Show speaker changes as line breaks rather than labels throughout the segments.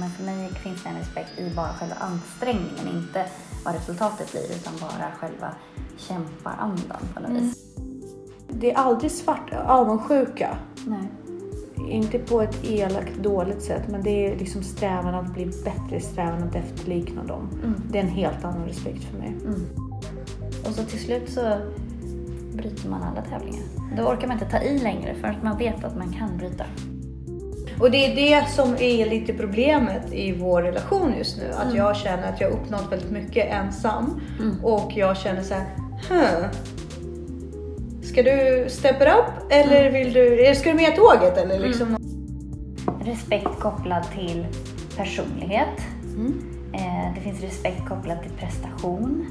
Men för mig finns det en respekt i bara själva ansträngningen, inte vad resultatet blir, utan bara själva kämparandan på något vis.
Det är aldrig svart avundsjuka.
Nej.
Inte på ett elakt dåligt sätt, men det är liksom strävan att bli bättre, strävan att efterlikna dem.
Mm.
Det är en helt annan respekt för mig.
Mm. Och så till slut så bryter man alla tävlingar. Då orkar man inte ta i längre för att man vet att man kan bryta.
Och det är det som är lite problemet i vår relation just nu. Att
Mm.
jag känner att jag har uppnått väldigt mycket ensam.
Mm.
Och jag känner så här, huh. Ska du step it up eller vill du, ska du med tåget eller liksom?
Respekt kopplad till personlighet.
Mm.
Eh, det finns respekt kopplad till prestation.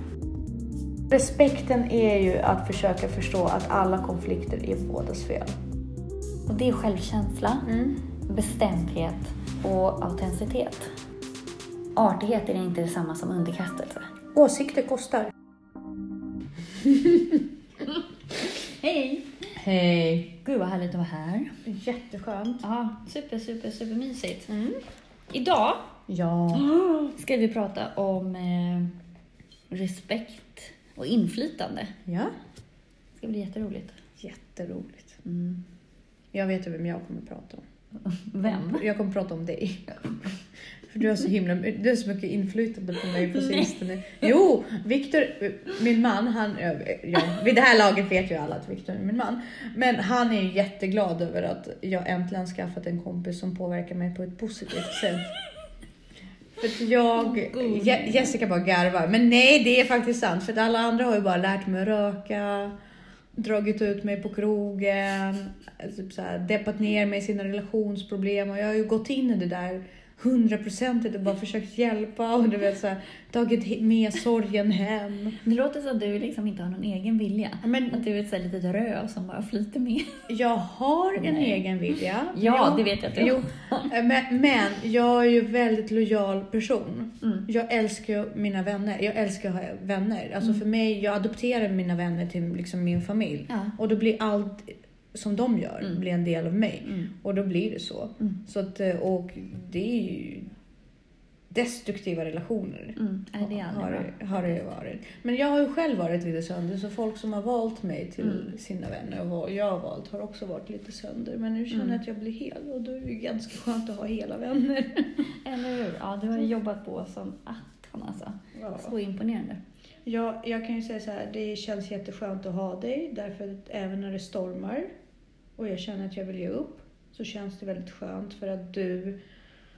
Respekten är ju att försöka förstå att alla konflikter är bådas fel.
Och det är självkänsla,
Mm.
Bestämdhet och autenticitet. Artighet är inte detsamma som underkastelse.
Åsikter kostar.
Hej!
Hej.
Gud vad härligt att vara här.
Jätteskönt.
Ja, super, super, super mysigt.
Mm.
Idag
Ja.
ska vi prata om eh, respekt och inflytande.
Ja.
Det ska bli jätteroligt.
Jätteroligt.
Mm.
Jag vet ju vem jag kommer prata om.
Vem?
Jag kommer prata om dig. För du har så himla du har så mycket inflytande på mig på sistone. Jo, Viktor, min man, han, ja, vid det här laget vet ju alla att Viktor är min man. Men han är ju jätteglad över att jag äntligen skaffat en kompis som påverkar mig på ett positivt sätt. För att jag, Je- Jessica bara garvar, men nej det är faktiskt sant. För att alla andra har ju bara lärt mig att röka, dragit ut mig på krogen, eh, typ så här, deppat ner mig i sina relationsproblem. Och jag har ju gått in i det där hundraprocentigt och bara försökt hjälpa och du vet så här, tagit med sorgen hem.
Det låter som att du liksom inte har någon egen vilja.
Ja, Men
Att du är ett litet rö som bara flyter med.
jag har en
Nej.
egen vilja.
Ja,
Jo,
det vet jag att du
jo, men, men jag är ju väldigt lojal person.
Mm.
Jag älskar ju mina vänner. Jag älskar att ha vänner. Alltså
Mm.
för mig, jag adopterar mina vänner till liksom min familj.
Ja.
Och då blir allt som de gör
Mm.
blir en del av mig.
Mm.
Och då blir det så.
Mm.
så att, eh, och det är ju destruktiva relationer.
Mm. Det är aldrig
har, det- har det varit. Men jag har ju själv varit lite sönder, så folk som har valt mig till
Mm.
sina vänner och jag har valt har också varit lite sönder. Men nu känner jag
Mm.
att jag blir hel och då är det ju ganska skönt att ha hela vänner.
Eller hur? Ja, du har jobbat på som attan alltså.
Ja.
Så imponerande.
Ja, jag kan ju säga så här, det känns jätteskönt att ha dig därför att även när det stormar och jag känner att jag vill ge upp så känns det väldigt skönt för att du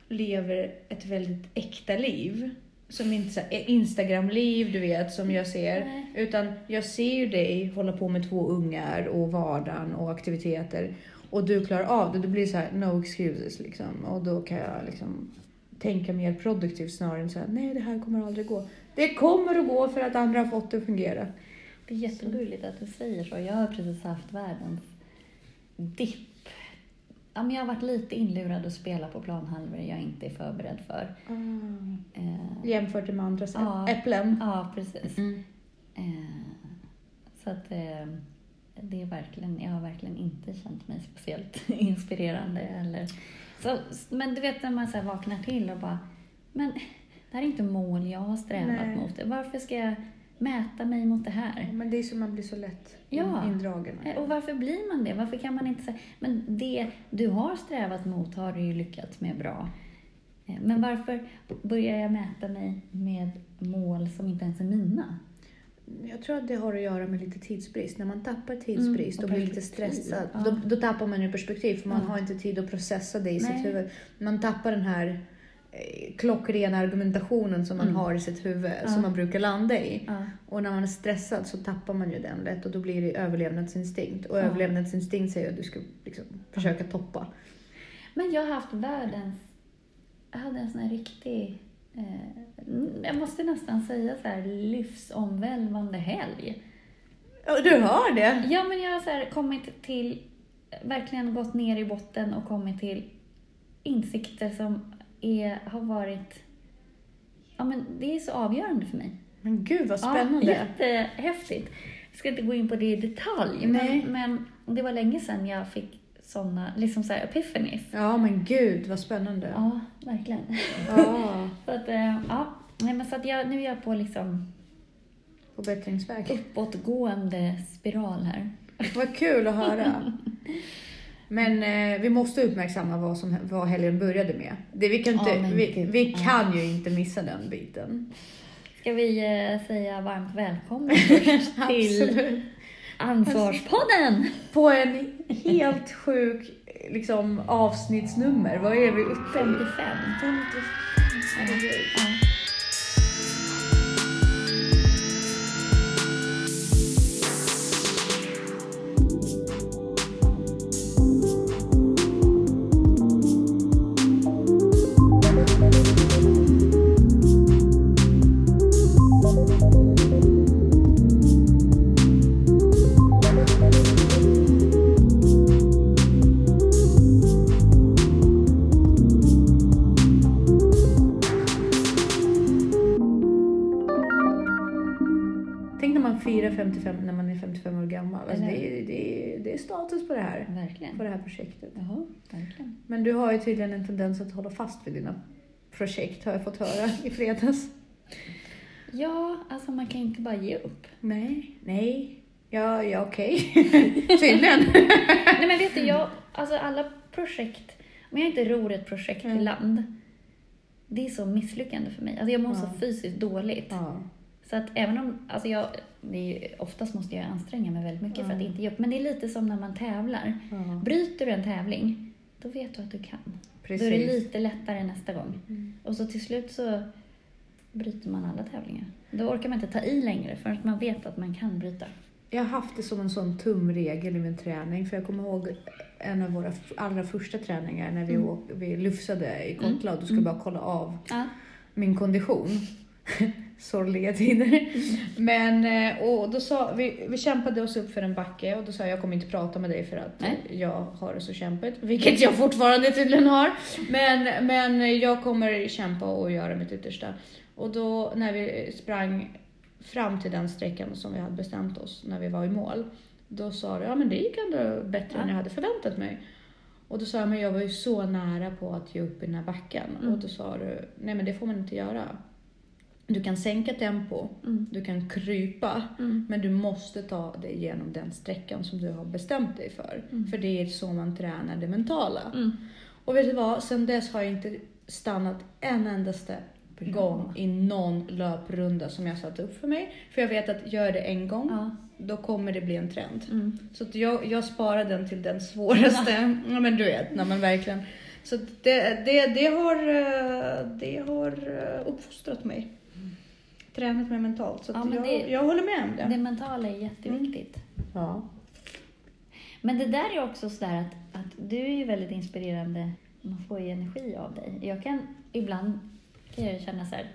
lever ett väldigt äkta liv. Som inte så här Instagram-liv, du vet, som jag ser.
Nej.
Utan jag ser ju dig hålla på med två ungar och vardagen och aktiviteter. Och du klarar av det. Då blir det så här, no excuses liksom. Och då kan jag liksom tänka mer produktivt snarare än så här, nej det här kommer aldrig gå. Det kommer att gå för att andra har fått det att fungera.
Det är jättegulligt att du säger så. Jag har precis haft världens dipp. Ja, men jag har varit lite inlurad att spela på planhalvor jag inte är förberedd för. Eh,
Jämfört med andra
Ja.
äpplen.
ja, precis.
Mm.
Eh, så att eh, det är verkligen, jag har verkligen inte känt mig speciellt inspirerande. Eller, så, men du vet när man så här vaknar till och bara, men det här är inte mål jag har strävat
Nej.
mot. Varför ska jag mäta mig mot det här?
Men det är som man blir så lätt
Ja.
indragen.
Eh, Och varför blir man det? Varför kan man inte säga, men det du har strävat mot har du ju lyckats med bra. Eh, Men varför börjar jag mäta mig med mål som inte ens är mina?
Jag tror att det har att göra med lite tidsbrist. När man tappar tidsbrist
Mm,
och
och
blir lite stressad,
Ja.
då, då tappar man ju perspektiv för man
Ja.
har inte tid att processa det i
Nej.
sitt huvud. Man tappar den här klockrena argumentationen som man
Mm.
har i sitt huvud,
Ja.
som man brukar landa i.
Ja.
Och när man är stressad så tappar man ju den lätt och då blir det överlevnadsinstinkt. Och
Ja.
överlevnadsinstinkt säger att du ska liksom försöka toppa.
Men jag har haft världens... Jag hade en sån här riktig... Eh, jag måste nästan säga så här livsomvälvande helg.
Du hör det!
Ja, men jag har så här kommit till... Verkligen gått ner i botten och kommit till insikter som är, har varit... Ja, men det är så avgörande för mig.
Men gud vad spännande!
Ja, jättehäftigt. Jag ska inte gå in på det i detalj,
Nej.
men, men det var länge sedan jag fick sådana, liksom så här epiphanies.
Ja men gud vad spännande.
Ja, verkligen.
Ja,
Så att, eh, ja. Nej, men så att jag, nu är jag på liksom
på bättringsväg.
uppåtgående spiral här.
Vad kul att höra. Men eh, vi måste uppmärksamma vad, som, vad helgen började med. Det, vi kan, inte,
men
vi, vi kan ju inte missa den biten.
Ska vi eh, säga varmt välkommen till. Ansvarspodden!
På en helt sjuk liksom, avsnittsnummer. Vad är vi uppe i?
55.
55. Projektet.
Jaha, verkligen.
Men du har ju tydligen en tendens att hålla fast vid dina projekt har jag fått höra i fredags.
Ja, alltså man kan inte bara ge upp.
Nej, nej. Ja, ja okej. tydligen.
Nej men vet du, jag, alltså alla projekt, om jag inte ror ett projekt
Mm.
i land, det är så misslyckande för mig. Alltså jag mår så
Ja.
fysiskt dåligt.
Ja.
Så att även om, alltså jag, det är oftast måste jag anstränga mig väldigt mycket för att
Ja.
inte ge upp. Men det är lite som när man tävlar.
ja.
Bryter du en tävling, då vet du att du kan.
Precis.
Då är det lite lättare nästa gång.
Mm.
Och så till slut så bryter man alla tävlingar. Då orkar man inte ta i längre förrän man vet att man kan bryta.
Jag har haft det som en sån tumregel i min träning. För jag kommer ihåg en av våra allra första träningar när vi,
Mm.
åk, vi lufsade i
Mm.
Kottla och du
Mm.
bara kolla av
Ja.
min kondition. Sorgliga tider. Men eh, och då sa, vi, vi kämpade oss upp för en backe och då sa jag jag kommer inte prata med dig för att
Nej.
jag har det så kämpigt. Vilket jag fortfarande tydligen har. Men, men jag kommer kämpa och göra mitt yttersta. Och då när vi sprang fram till den sträckan som vi hade bestämt oss när vi var i mål. Då sa du, ja men det gick ändå bättre
Ja.
än jag hade förväntat mig. Och då sa jag, men jag var ju så nära på att ge upp i den här backen.
Mm.
Och då sa du, nej men det får man inte göra. Du kan sänka tempo,
Mm.
du kan krypa,
Mm.
men du måste ta dig igenom den sträckan som du har bestämt dig för.
Mm.
För det är så man tränar det mentala.
Mm.
Och vet du vad? Sen dess har jag inte stannat en endaste
Bra.
gång i någon löprunda som jag satt upp för mig. För jag vet att gör jag det en gång,
Ja.
då kommer det bli en trend.
Mm.
Så jag, jag sparar den till den svåraste. ja men du vet, nej, men verkligen. Så det, det, det har, eh, det har eh, uppfostrat mig. Tränat mig mentalt. Så
Ja,
jag,
det-
jag håller med om det.
Det mentala är jätteviktigt.
Ja.
Men det där är också sådär att, att du är ju väldigt inspirerande. Man får ju energi av dig. Jag kan ibland kan jag känna så här,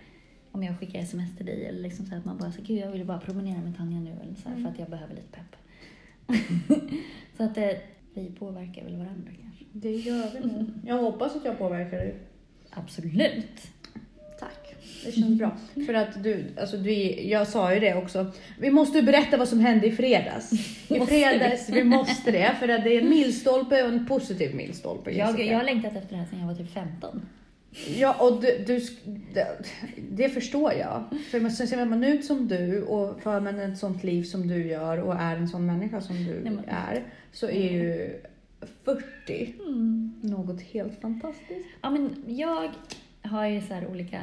om jag skickar sms till dig eller liksom så att man bara så gud jag vill bara promenera med Tanja nu eller så här,
Mm.
för att jag behöver lite pepp. så att eh, vi påverkar väl varandra kanske.
Det gör vi nog. Jag hoppas att jag påverkar dig.
Absolut.
Det känns bra. För att du, alltså du, jag sa ju det också. Vi måste ju berätta vad som hände i fredags. I fredags, vi måste det. För att det är en milstolpe och en positiv milstolpe.
Jag, jag har längtat efter det här sedan jag var typ 15.
Ja, och du, du, det, det förstår jag. För man, ser man ut som du och för man ett sånt liv som du gör och är en sån människa som du
Nej, men-
är, så är ju 40
Mm.
något helt fantastiskt.
Ja, men jag har ju så här olika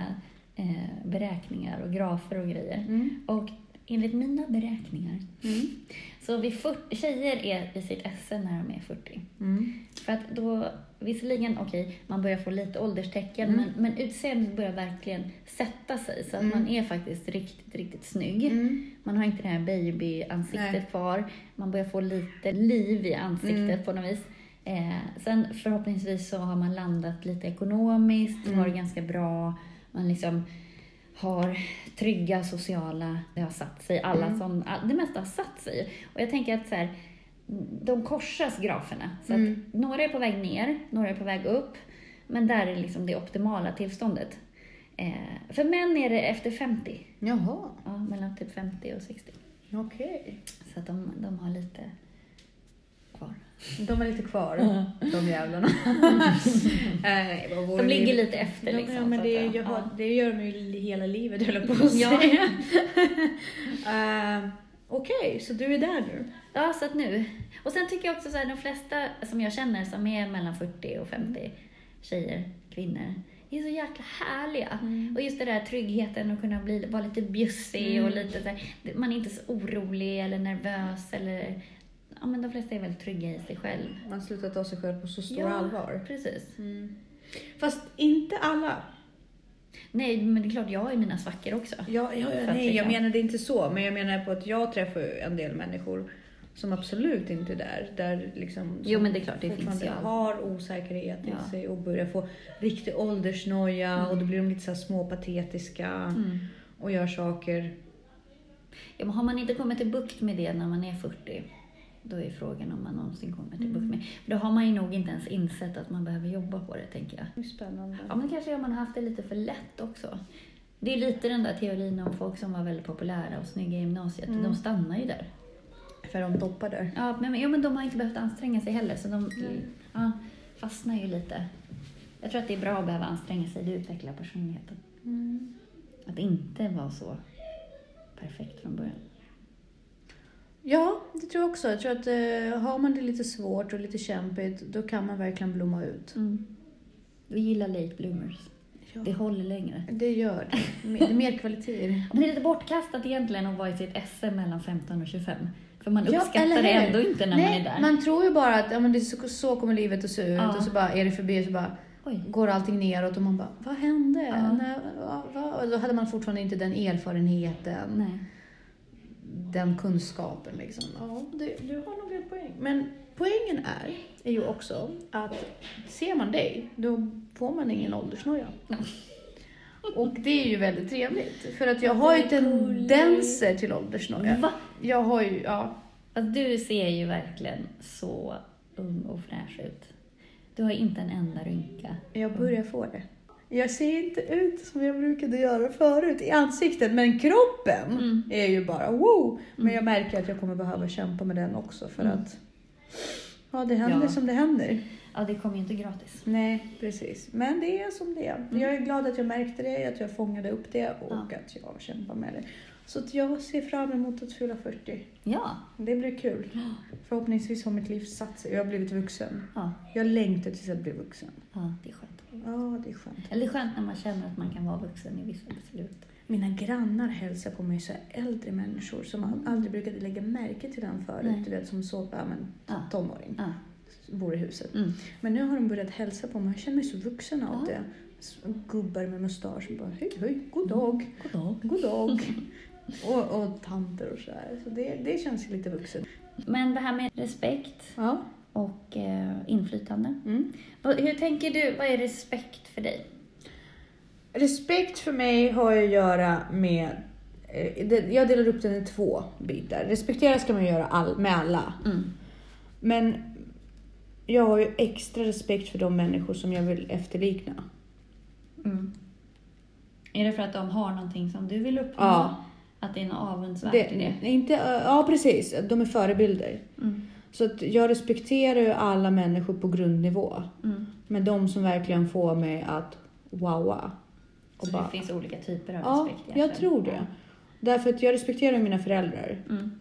eh, beräkningar och grafer och grejer.
Mm.
Och enligt mina beräkningar
Mm.
så vid 40, tjejer är i sitt esse när de är 40.
Mm.
För att då, visserligen, okej, man börjar få lite ålderstecken,
Mm.
men, men utseendet börjar verkligen sätta sig så att
Mm.
man är faktiskt riktigt, riktigt snygg.
Mm.
Man har inte det här babyansiktet kvar. Man börjar få lite liv i ansiktet på något vis. Eh, sen förhoppningsvis så har man landat lite ekonomiskt,
Mm.
har det ganska bra. Man liksom har trygga sociala, det har satt sig. Alla
Mm.
som, det mesta har satt sig. Och jag tänker att så här, de korsas graferna. Så
Mm.
att några är på väg ner, några är på väg upp. Men där är liksom det optimala tillståndet. Eh, för män är det efter 50.
Jaha,
Ja, mellan typ 50 och 60.
okej.
Så att de, de har lite kvar.
De är lite kvar, de jävlarna. Vore
De ligger lite efter liksom.
ja, men det, jag har, det gör de ju hela livet, höll jag på att säga. Eh, Okej, så du är där nu?
Ja, så att nu. Och sen tycker jag också så här, de flesta som jag känner som är mellan 40 och 50 tjejer, kvinnor, är så jäkla härliga.
Mm.
Och just det där tryggheten att kunna bli, vara lite bjussig
Mm.
och lite så här, man är inte så orolig eller nervös eller Ja, men de flesta är väldigt trygga i sig själv.
Man slutar ta sig själv på så stor
Ja.
allvar.
Precis.
Mm. Fast inte alla.
Nej, men det är klart, jag har ju mina svackor också.
Ja, ja, ja, nej, jag menade inte så. Men jag menar på att jag träffar en del människor som absolut inte är där. där liksom,
Jo, men det är klart, det finns ju
har osäkerhet i
Ja.
sig och börjar få riktig åldersnoja och då blir de lite så små patetiska
Mm.
och gör saker.
Ja, men har man inte kommit till bukt med det när man är 40, då är frågan om man någonsin kommer till bukt med Då har man ju nog inte ens insett att man behöver jobba på det, tänker jag.
Det är spännande.
Ja, men kanske har man haft det lite för lätt också. Det är lite den där teorin om folk som var väldigt populära och snygga i gymnasiet.
Mm.
De stannar ju där.
För de toppar där.
Ja men, ja, men de har inte behövt anstränga sig heller, så de
Nej.
ja, fastnar ju lite. Jag tror att det är bra att behöva anstränga sig, det utvecklar personligheten.
Mm.
Att inte vara så perfekt från början.
Ja, det tror jag också. Jag tror att eh, har man det lite svårt och lite kämpigt, då kan man verkligen blomma ut.
Mm. Vi gillar late bloomers.
Ja.
Det håller längre.
Det gör det. Mer, mer kvaliteter.
Men det är lite bortkastat egentligen att vara i sitt SM mellan 15 och 25. För man
Ja,
uppskattar
eller
det ändå inte när
Nej,
man är där.
man tror ju bara att ja, men det så, så kommer livet att se ut
Ja.
och så bara är det förbi och så bara
Oj.
går allting neråt och man bara, vad hände?
Ja.
Nej, va, va? Och då hade man fortfarande inte den erfarenheten,
Nej.
Den kunskapen liksom. Ja, det, du har nog en poäng. Men poängen är, är ju också att ser man dig, då får man ingen åldersnoja. Och det är ju väldigt trevligt, för att jag har ju tendenser till åldersnoja.
Va?
Jag har ju, ja,
Alltså, du ser ju verkligen så ung och fräsch ut. Du har inte en enda rynka.
Jag börjar få det. Jag ser inte ut som jag brukade göra förut i ansiktet, men kroppen
Mm.
är ju bara wow. Men
Mm.
jag märker att jag kommer behöva kämpa med den också för
Mm.
att ja, det händer
Ja.
som det händer.
Ja, det kommer ju inte gratis.
Nej, precis. Men det är som det är.
Mm.
Jag är glad att jag märkte det, att jag fångade upp det och
Ja.
att jag kämpar med det. Så att jag ser fram emot att fylla 40.
Ja.
Det blir kul. Förhoppningsvis har mitt liv satt sig. Jag har blivit vuxen.
Ja,
Jag längtar tills jag blir vuxen.
ja det är skönt.
Ja, det är skönt.
Eller det är skönt när man känner att man kan vara vuxen i vissa beslut.
Mina grannar hälsar på mig så äldre människor som man aldrig brukade lägga märke till den förut.
Nej.
Du vet som såg, ja men
Ja.
tonåring,
Ja.
bor i huset.
Mm.
Men nu har de börjat hälsa på mig. Jag känner mig så vuxen av
Ja.
det. Gubbar med mustasch bara hej hej, god dag,
God dag.
god dag. och, och tanter och så här. Så det, det känns lite vuxen.
Men det här med respekt
Ja.
och eh, inflytande.
Mm.
Hur tänker du, vad är respekt för dig?
Respekt för mig har att göra med eh, jag delar upp den i två bitar. Respektera ska man göra all, med alla.
Mm.
Men jag har ju extra respekt för de människor som jag vill efterlikna.
Mm. Är det för att de har någonting som du vill uppnå?
Ja.
Att det är något avundsvärt i
Det,
det?
inte, ja, precis. De är förebilder.
Mm.
Så att jag respekterar ju alla människor på grundnivå.
Mm.
Men de som verkligen får mig att wowa. Och
Så
bara,
det finns olika typer av
ja,
respekt
jag
egentligen?
tror det. Därför att jag respekterar mina föräldrar.
Mm.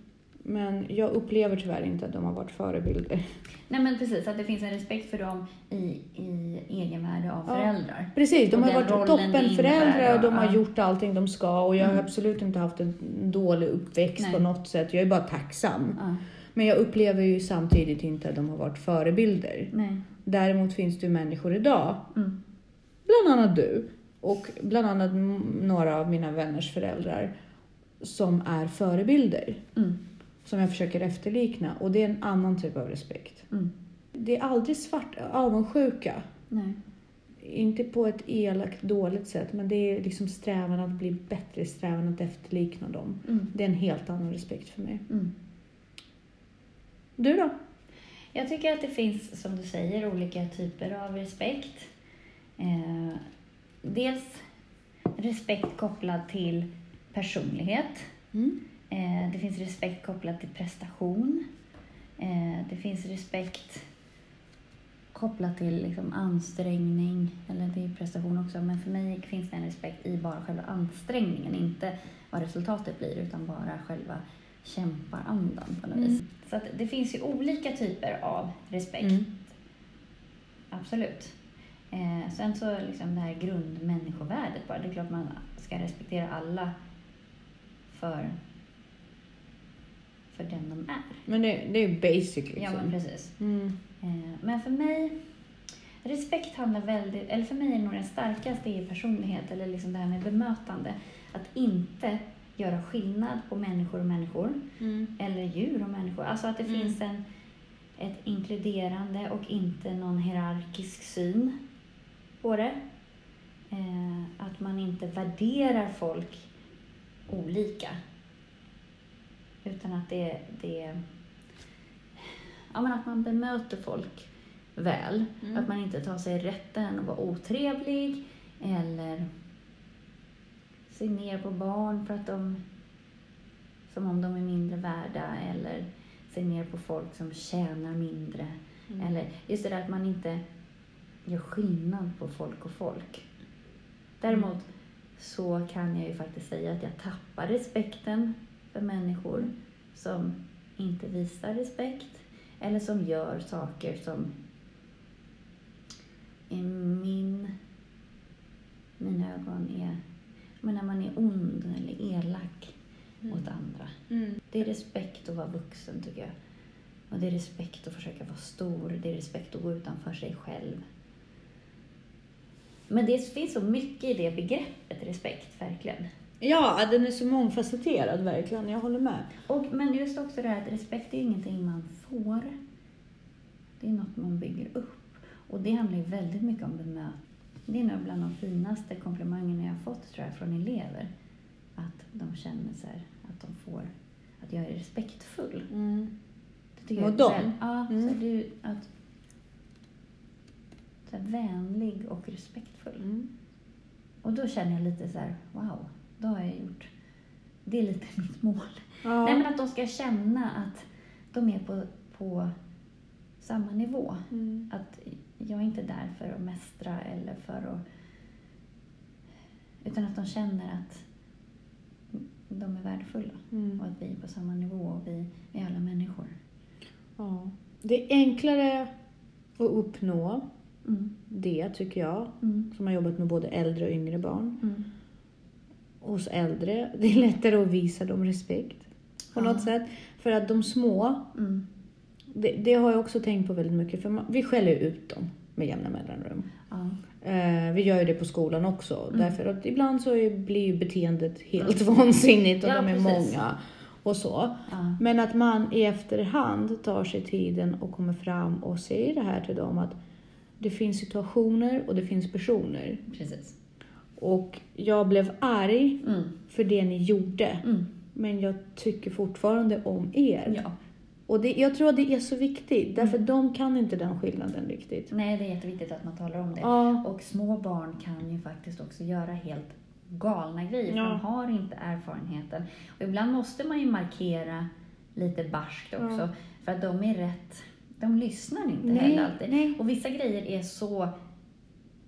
Men jag upplever tyvärr inte att de har varit förebilder.
Nej men precis, att det finns en respekt för dem i, i egenvärde av
Ja.
föräldrar.
Precis, de
Och
har varit toppenföräldrar och de har
ja.
gjort allting de ska och jag har
Mm.
absolut inte haft en dålig uppväxt
Nej.
på något sätt. Jag är bara tacksam.
Ja.
Men jag upplever ju samtidigt inte att de har varit förebilder.
Nej.
Däremot finns det ju människor idag,
Mm.
bland annat du och bland annat några av mina vänners föräldrar som är förebilder.
Mm.
Som jag försöker efterlikna och det är en annan typ av respekt.
Mm.
Det är aldrig svart avundsjuka.
Nej.
Inte på ett elakt dåligt sätt, men det är liksom strävan att bli bättre, strävan att efterlikna dem.
Mm.
Det är en helt annan respekt för mig.
Mm.
Du då?
Jag tycker att det finns, som du säger, olika typer av respekt. Eh, dels respekt kopplad till personlighet.
Mm.
Eh, det finns respekt kopplad till prestation. Eh, det finns respekt kopplat till liksom ansträngning, eller det är prestation också, men för mig finns det en respekt i bara själva ansträngningen, inte vad resultatet blir, utan bara själva kämparandan på något
Mm.
vis. Så att det finns ju olika typer av respekt,
Mm.
absolut. Eh, sen så liksom det här grundmänniskovärdet bara, det är klart man ska respektera alla för, för den de är.
Men det, det är ju basic liksom.
Ja, men precis.
Mm.
Eh, Men för mig, respekt handlar väldigt, eller för mig är nog den starkaste i personlighet, eller liksom det här med bemötande. Att inte göra skillnad på människor och människor,
Mm.
eller djur och människor. Alltså att det
Mm.
finns en, ett inkluderande och inte någon hierarkisk syn på det. Eh, att man inte värderar folk olika. Utan att det, det ja, men att man bemöter folk väl.
Mm.
Att man inte tar sig rätten att vara otrevlig eller ser ner på barn för att de som om de är mindre värda eller ser ner på folk som tjänar mindre.
Mm.
Eller just det där att man inte gör skillnad på folk och folk. Däremot
Mm.
så kan jag ju faktiskt säga att jag tappar respekten för människor som inte visar respekt eller som gör saker som i min, mina ögon är men när man är ond eller elak
Mm.
mot andra.
Mm.
Det är respekt att vara vuxen tycker jag. Och det är respekt att försöka vara stor. Det är respekt att gå utanför sig själv. Men det finns så mycket i det begreppet respekt, verkligen.
Ja, den är så mångfacetterad verkligen. Jag håller med.
Och, men just också det här att respekt är ingenting man får. Det är något man bygger upp. Och det handlar ju väldigt mycket om bemötande. Det är nog bland de finaste komplimangerna jag har fått tror jag från elever. Att de känner så här, att de får, att jag är respektfull. Det tycker
Mot dem?
väl- Ja,
Mm.
så du, att, så här, vänlig och respektfull.
Mm.
Och då känner jag lite så här, wow, då har jag gjort, det är lite mitt mål.
Ja.
Nej men att de ska känna att de är på, på samma nivå.
Mm.
Att jag är inte där för att mästra eller för att... Utan att de känner att de är värdefulla
Mm.
och att vi är på samma nivå och vi är alla människor.
Ja. Det är enklare att uppnå
Mm.
det, tycker jag,
Mm.
som har jobbat med både äldre och yngre barn.
Mm.
Hos äldre, det är lättare att visa dem respekt på
Ja.
något sätt. För att de små,
Mm.
det, det har jag också tänkt på väldigt mycket, för man, vi skäller ut dem med jämna mellanrum.
Ja.
Eh, vi gör ju det på skolan också,
Mm.
därför att ibland så är, blir ju beteendet helt vansinnigt och
Ja,
de är
precis.
många och så.
Ja.
Men att man i efterhand tar sig tiden och kommer fram och säger det här till dem att det finns situationer och det finns personer.
Precis.
Och jag blev arg
Mm.
för det ni gjorde,
Mm.
men jag tycker fortfarande om er.
Ja.
Och det, jag tror att det är så viktigt, därför
Mm.
de kan inte den skillnaden riktigt.
Nej, det är jätteviktigt att man talar om det.
Ja.
Och små barn kan ju faktiskt också göra helt galna grejer,
Ja.
för de har inte erfarenheten. Och ibland måste man ju markera lite barskt också,
Ja.
för att de är rätt... De lyssnar inte
Nej,
heller alltid.
nej.
Och vissa grejer är så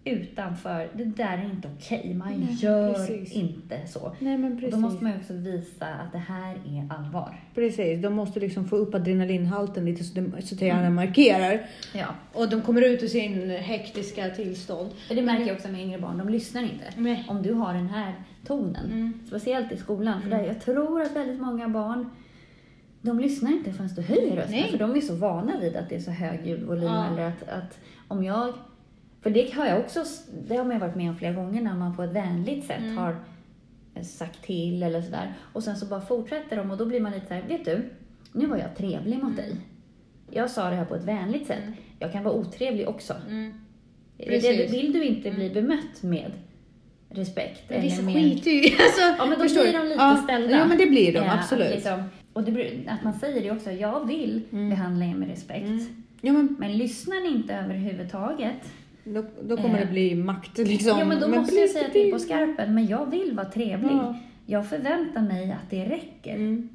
utanför, det där är inte okej, man
Nej,
gör
precis.
inte så.
Nej men precis.
då måste man också visa att det här är allvar.
Precis, de måste liksom få upp adrenalinhalten lite så, de, så att hjärnan
Mm.
markerar.
Ja.
Och de kommer ut ur sin hektiska tillstånd.
Det märker jag också med yngre barn, de lyssnar inte.
Nej.
Om du har den här tonen.
Mm.
Speciellt i skolan. För
Mm.
där, jag tror att väldigt många barn de lyssnar inte förrän du höjer rösten.
Nej.
För de är så vana vid att det är så hög ljudvolym.
Ja.
Eller att, att om jag... För det har jag också, det har man varit med om flera gånger när man på ett vänligt sätt
Mm.
har eh, sagt till eller sådär. Och sen så bara fortsätter de och då blir man lite så här, vet du, nu var jag trevlig mot
Mm.
dig. Jag sa det här på ett vänligt sätt.
Mm.
Jag kan vara otrevlig också.
Mm.
Det, vill du inte bli bemött med respekt?
Men vissa
med,
skiter ju alltså,
Ja, men då
förstår
blir de lite
ja.
ställda.
Ja, men det blir de,
Ja,
absolut.
Att, liksom, och det, att man säger det också, jag vill
Mm.
behandla er med respekt.
Mm. Ja, men
Men lyssnar ni inte överhuvudtaget,
då, då kommer
Eh.
det bli makt liksom.
ja men då måste
blir
jag säga till på skarpen, men jag vill vara trevlig.
Ja.
Jag förväntar mig att det räcker.
Mm.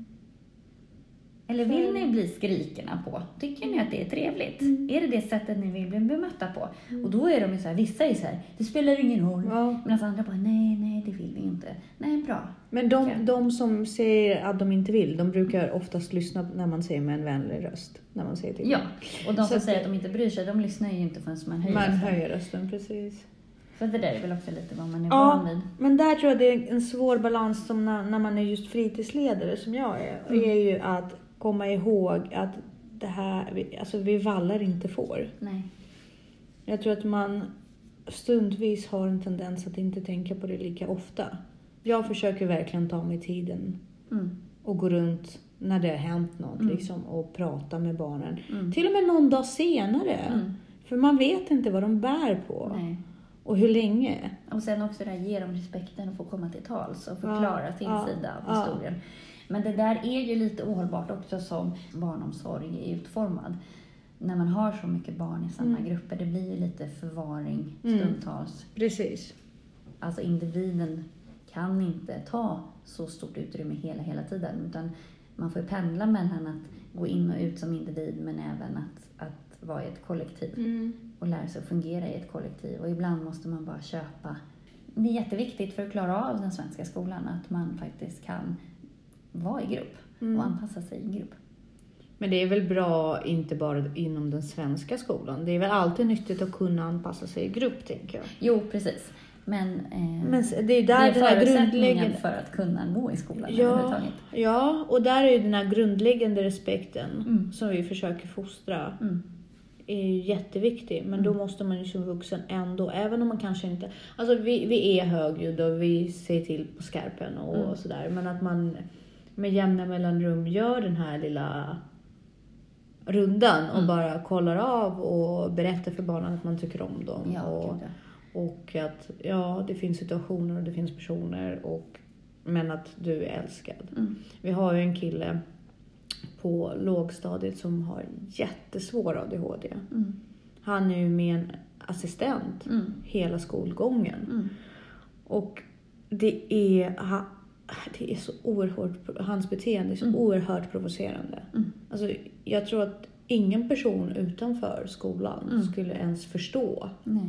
Eller vill ni bli skrikerna på? Tycker ni att det är trevligt?
Mm.
Är det det sättet ni vill bli bemötta på? Och då är de ju så här, vissa är så här, det spelar ingen roll.
Ja.
Medan andra bara, nej, nej, det vill vi inte. Nej, bra.
Men de, de som säger att de inte vill, de brukar oftast lyssna när man säger med en vänlig röst. När man säger till
Ja, och de som säger att de inte bryr sig, de lyssnar ju inte förrän man höjer
Man
rösten.
höjer rösten, precis.
Så det där är väl också lite vad man är
Ja.
van vid.
Men där tror jag det är en svår balans som när, när man är just fritidsledare som jag är.
Mm.
är ju att komma ihåg att det här, alltså vi vallar inte får.
Nej.
Jag tror att man stundvis har en tendens att inte tänka på det lika ofta. Jag försöker verkligen ta mig tiden
Mm.
och gå runt när det har hänt något
Mm.
liksom, och prata med barnen.
Mm.
Till och med någon dag senare.
Mm.
För man vet inte vad de bär på
Nej.
och hur länge.
Och sen också det här, ge dem respekten och få komma till tals och förklara
Ja,
sin
ja,
sida av
ja.
historien. Men det där är ju lite ohållbart också som barnomsorg är utformad. När man har så mycket barn i samma
Mm.
grupper, det blir ju lite förvaring
Mm.
stundtals.
Precis.
Alltså individen kan inte ta så stort utrymme hela, hela tiden. Utan man får ju pendla mellan att gå in och ut som individ men även att, att vara i ett kollektiv
Mm.
och lära sig att fungera i ett kollektiv. Och ibland måste man bara köpa. Det är jätteviktigt för att klara av den svenska skolan att man faktiskt kan vara i grupp
Mm.
och anpassa sig i grupp.
Men det är väl bra, inte bara inom den svenska skolan. Det är väl alltid nyttigt att kunna anpassa sig i grupp, tänker jag.
Jo, precis. Men, eh,
Men det är där
det är förutsättningen
grundläggande...
för att kunna gå i skolan
Ja,
överhuvudtaget.
ja, och där är ju den här grundläggande respekten
Mm.
som vi försöker fostra
Mm.
är ju jätteviktig. Men då måste man ju som vuxen ändå, även om man kanske inte... Alltså vi, vi är högljudda och vi säger till på skarpen och
Mm.
sådär. Men att man med jämna mellanrum gör den här lilla rundan och
Mm.
bara kollar av och berättar för barnen att man tycker om dem.
Ja,
och,
gud, ja.
och att ja, det finns situationer och det finns personer och men att du är älskad.
Mm.
Vi har ju en kille på lågstadiet som har jättesvår ADHD.
Mm.
Han är ju med en assistent
Mm.
hela skolgången.
Mm.
Och det är, det är så oerhört, hans beteende är så
Mm.
oerhört provocerande.
Mm.
Alltså, jag tror att ingen person utanför skolan
Mm.
skulle ens förstå
Nej.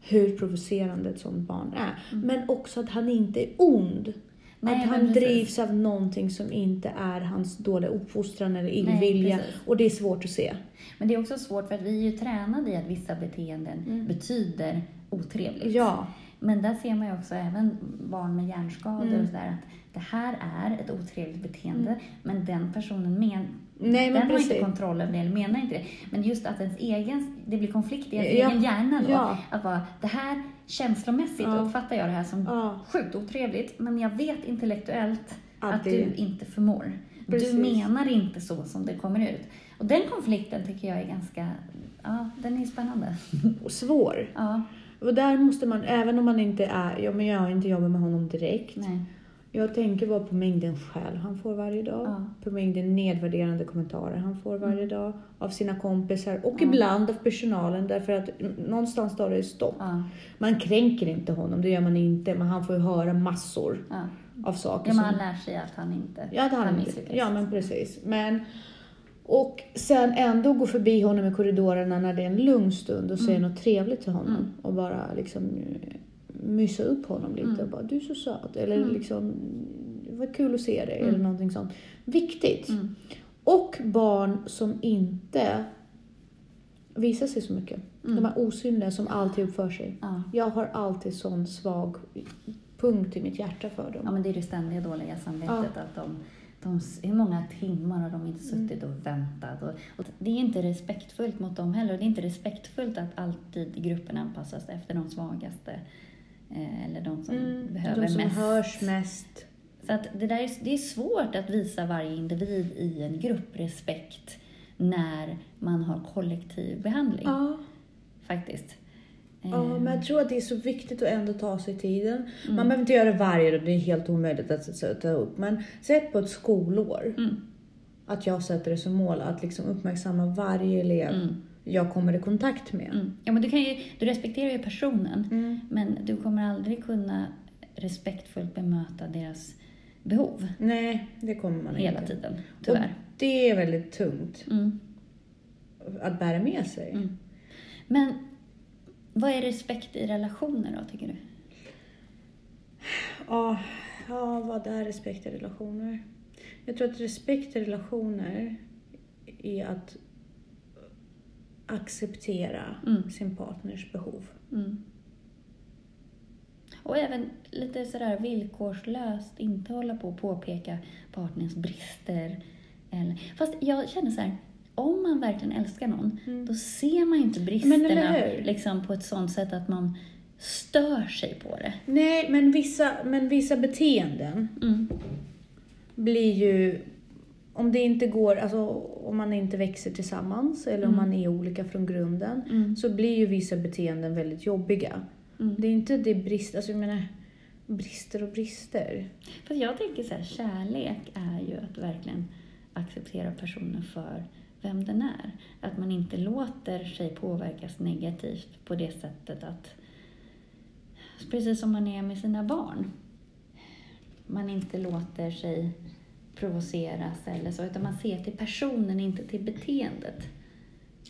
hur provocerande ett sånt barn är.
Mm.
Men också att han inte är ond.
Nej,
att han drivs av någonting som inte är hans dåliga uppfostran eller illvilja.
precis.
och det är svårt att se.
Men det är också svårt för att vi är ju tränade i att vissa beteenden
Mm.
betyder otrevligt.
Ja,
Men där ser man ju också även barn med hjärnskador
Mm.
och sådär att det här är ett otrevligt beteende men den personen men,
Nej,
den har inte kontroll över det eller menar inte det. Men just att ens egen, det blir konflikt i ens
Ja.
egen hjärna då.
Ja.
Att bara, det här känslomässigt
Ja.
uppfattar jag det här som
Ja.
sjukt otrevligt men jag vet intellektuellt
Att
att, du inte förmår.
Precis.
Du menar inte så som det kommer ut. Och den konflikten tycker jag är ganska, ja den är spännande.
och svår.
Ja,
Och där måste man, även om man inte är, ja men jag har inte jobbat med honom direkt.
nej.
Jag tänker bara på mängden skäll han får varje dag.
Ja.
På mängden nedvärderande kommentarer han får varje dag. Av sina kompisar och
Ja.
ibland av personalen därför att någonstans tar det stopp.
Ja,
Man kränker inte honom, det gör man inte. Men han får ju höra massor av saker
Ja, men han lär sig att han inte
Ja, har
kan
han inte.
misslyckas.
Ja, men precis. Men, och sen ändå gå förbi honom i korridorerna när det är en lugn stund och säga
Mm.
något trevligt till honom.
Mm.
Och bara liksom eh, mysa upp honom lite
Mm.
och bara du är så söt. Eller
Mm.
liksom vad kul att se dig.
Mm.
Eller någonting sånt. Viktigt.
Mm.
Och barn som inte visar sig så mycket.
Mm.
De här osynliga som alltid uppför sig.
Ja.
Jag har alltid sån svag punkt i mitt hjärta för dem.
ja, men det är det ständiga dåliga samvetet. Att de, de, hur många timmar har de inte suttit och väntat? Och, och det är inte respektfullt mot dem heller. Och det är inte respektfullt att alltid gruppen anpassas efter de svagaste. Eh, eller de som
Mm,
behöver
de som
mest.
hörs mest.
Så att det, där är, det är svårt att visa varje individ i en grupp respekt när man har kollektiv behandling.
Ja.
Faktiskt.
Ja,
Eh,
men jag tror att det är så viktigt att ändå ta sig tiden.
Mm.
Man behöver inte göra det varje dag, det är helt omöjligt att ta upp. Men sätt på ett skolår
Mm.
att jag sätter det som mål att liksom uppmärksamma varje elev
Mm.
jag kommer i kontakt med.
Mm. Ja, men du, kan ju, du respekterar ju personen,
Mm.
men du kommer aldrig kunna respektfullt bemöta deras behov
Nej, det kommer man
hela
inte.
tiden, tyvärr.
Det är väldigt tungt
Mm.
att bära med sig.
Men vad är respekt i relationer då, tycker du?
Ja, ja, vad är respekt i relationer? Jag tror att respekt i relationer är att acceptera
Mm.
sin partners behov.
Mm. Och även lite sådär villkorslöst, inte hålla på och påpeka partners brister. Eller, fast jag känner så här, om man verkligen älskar någon,
Mm.
då ser man ju inte bristerna liksom, på ett sånt sätt att man stör sig på det.
Nej, men vissa, men vissa beteenden
Mm.
blir ju... Om det inte går, alltså om man inte växer tillsammans eller om
Mm.
man är olika från grunden
Mm.
så blir ju vissa beteenden väldigt jobbiga.
Mm.
Det är inte det brist, alltså jag menar brister och brister.
Fast jag tänker så här, kärlek är ju att verkligen acceptera personen för vem den är. Att man inte låter sig påverkas negativt på det sättet att, precis som man är med sina barn, man inte låter sig provoceras eller så, utan man ser till personen, inte till beteendet.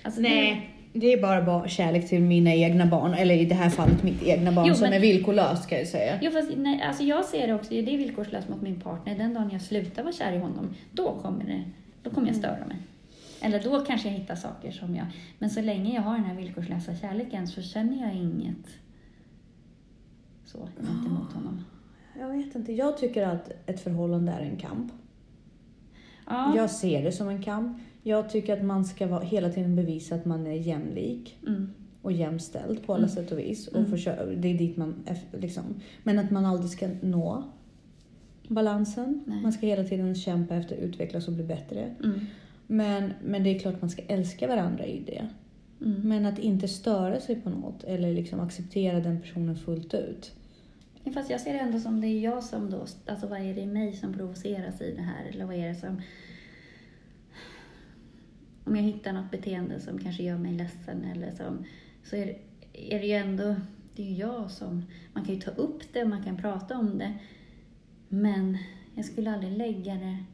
Alltså det-
Nej, det är bara, bara kärlek till mina egna barn, eller i det här fallet mitt egna barn
Jo,
som
men-
är villkorlöst kan jag säga.
Jo, fast nej, alltså jag ser det också, det är villkorslöst mot min partner. Den dagen jag slutar vara kär i honom, då kommer, det, då kommer jag störa mig. Eller då kanske jag hittar saker som jag... Men så länge jag har den här villkorslösa kärleken så känner jag inget så gentemot honom.
Jag vet inte, jag tycker att ett förhållande är en kamp.
Ja.
Jag ser det som en kamp. Jag tycker att man ska vara, hela tiden bevisa att man är jämlik
Mm.
och jämställd på alla
Mm.
sätt och vis. Och
Mm.
försöka, det är dit man, liksom. Men att man aldrig ska nå balansen.
Nej.
Man ska hela tiden kämpa efter att utvecklas och bli bättre.
Mm.
Men, men det är klart man ska älska varandra i det.
Mm.
Men att inte störa sig på något eller liksom acceptera den personen fullt ut.
Fast jag ser det ändå som det är jag som då, alltså vad är det i mig som provoceras i det här? Eller vad är det som... Om jag hittar något beteende som kanske gör mig ledsen eller som... Så är det, är det ju ändå, det är ju jag som... Man kan ju ta upp det, man kan prata om det. Men jag skulle aldrig lägga det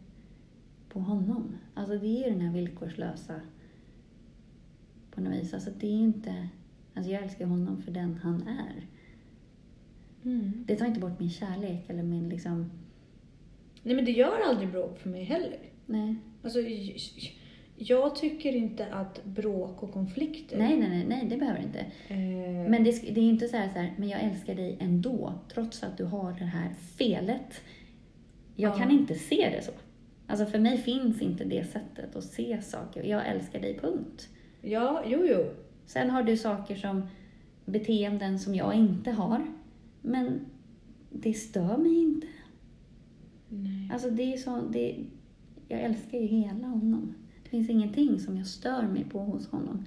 på honom. Alltså det är ju den här villkorslösa på något vis. Alltså det är inte... Alltså jag älskar honom för den han är. Det tar inte bort min kärlek eller min liksom...
Nej men det gör aldrig bråk för mig heller.
Nej.
Alltså, jag tycker inte att bråk och konflikter...
Nej, nej, nej, nej, det behöver inte.
Eh,
Men det, det är inte så här, så här, men jag älskar dig ändå, trots att du har det här felet. Jag
Ja.
kan inte se det så. Alltså för mig finns inte det sättet att se saker. Jag älskar dig, punkt.
Ja, jo, jo.
Sen har du saker som beteenden som jag inte har. Men det stör mig inte.
Nej.
Alltså det är så, det, jag älskar ju hela honom. Det finns ingenting som jag stör mig på hos honom.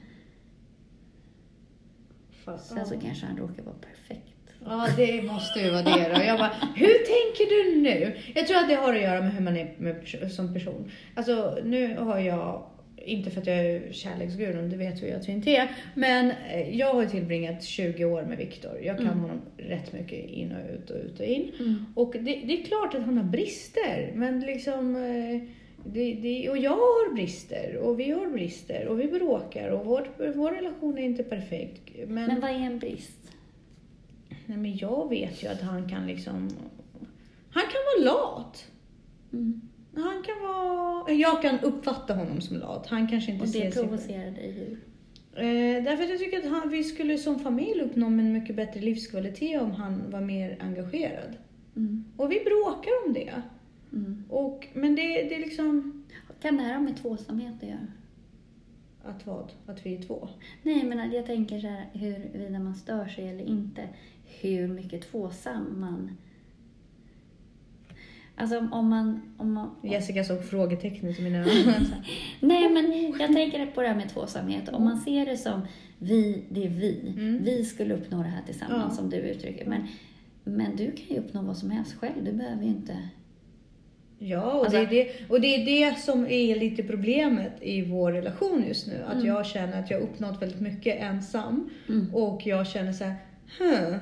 Fast,
Sen så kanske han råkar vara perfekt.
Ja, det måste ju vara det då. Jag bara, hur tänker du nu? Jag tror att det har att göra med hur man är med, som person. Alltså, nu har jag, inte för att jag är kärleksgurun, det vet vi ju att vi inte är, men eh, jag har tillbringat 20 år med Viktor. Jag kan
Mm.
honom rätt mycket in och ut och ut och in.
Mm.
Och det, det är klart att han har brister, men liksom... eh, Det, det, och jag har brister, och vi har brister, och vi bråkar, och vår, vår relation är inte perfekt. Men,
Men vad är en brist?
Nej, men jag vet ju att han kan liksom... Han kan vara lat.
Mm.
Han kan vara... Jag kan uppfatta honom som lat. Han kanske inte
Och
ser
det
sig...
provocerar dig ju.
Eh, därför att jag tycker att han, vi skulle som familj uppnå en mycket bättre livskvalitet om han var mer engagerad.
Mm.
Och vi bråkar om det.
Mm.
Och, men det, det är liksom...
Kan det här ha med tvåsamhet att göra?
Att vad? Att vi är två?
Nej, men jag tänker så här, huruvida man stör sig eller inte. Hur mycket tvåsam man... Alltså om- om man... Om man
Jessica såg frågetecknet i mina ögon.
Nej, men jag tänker på det här med tvåsamhet. Om man ser det som vi, det är vi.
Mm.
Vi skulle uppnå det här tillsammans,
Ja.
som du uttrycker. Men, men du kan ju uppnå vad som helst själv. Du behöver ju inte...
Ja, och,
Alltså-
det är det, och det är det som är lite problemet i vår relation just nu. Att
Mm.
jag känner att jag har uppnått väldigt mycket ensam.
Mm.
Och jag känner så här, huh.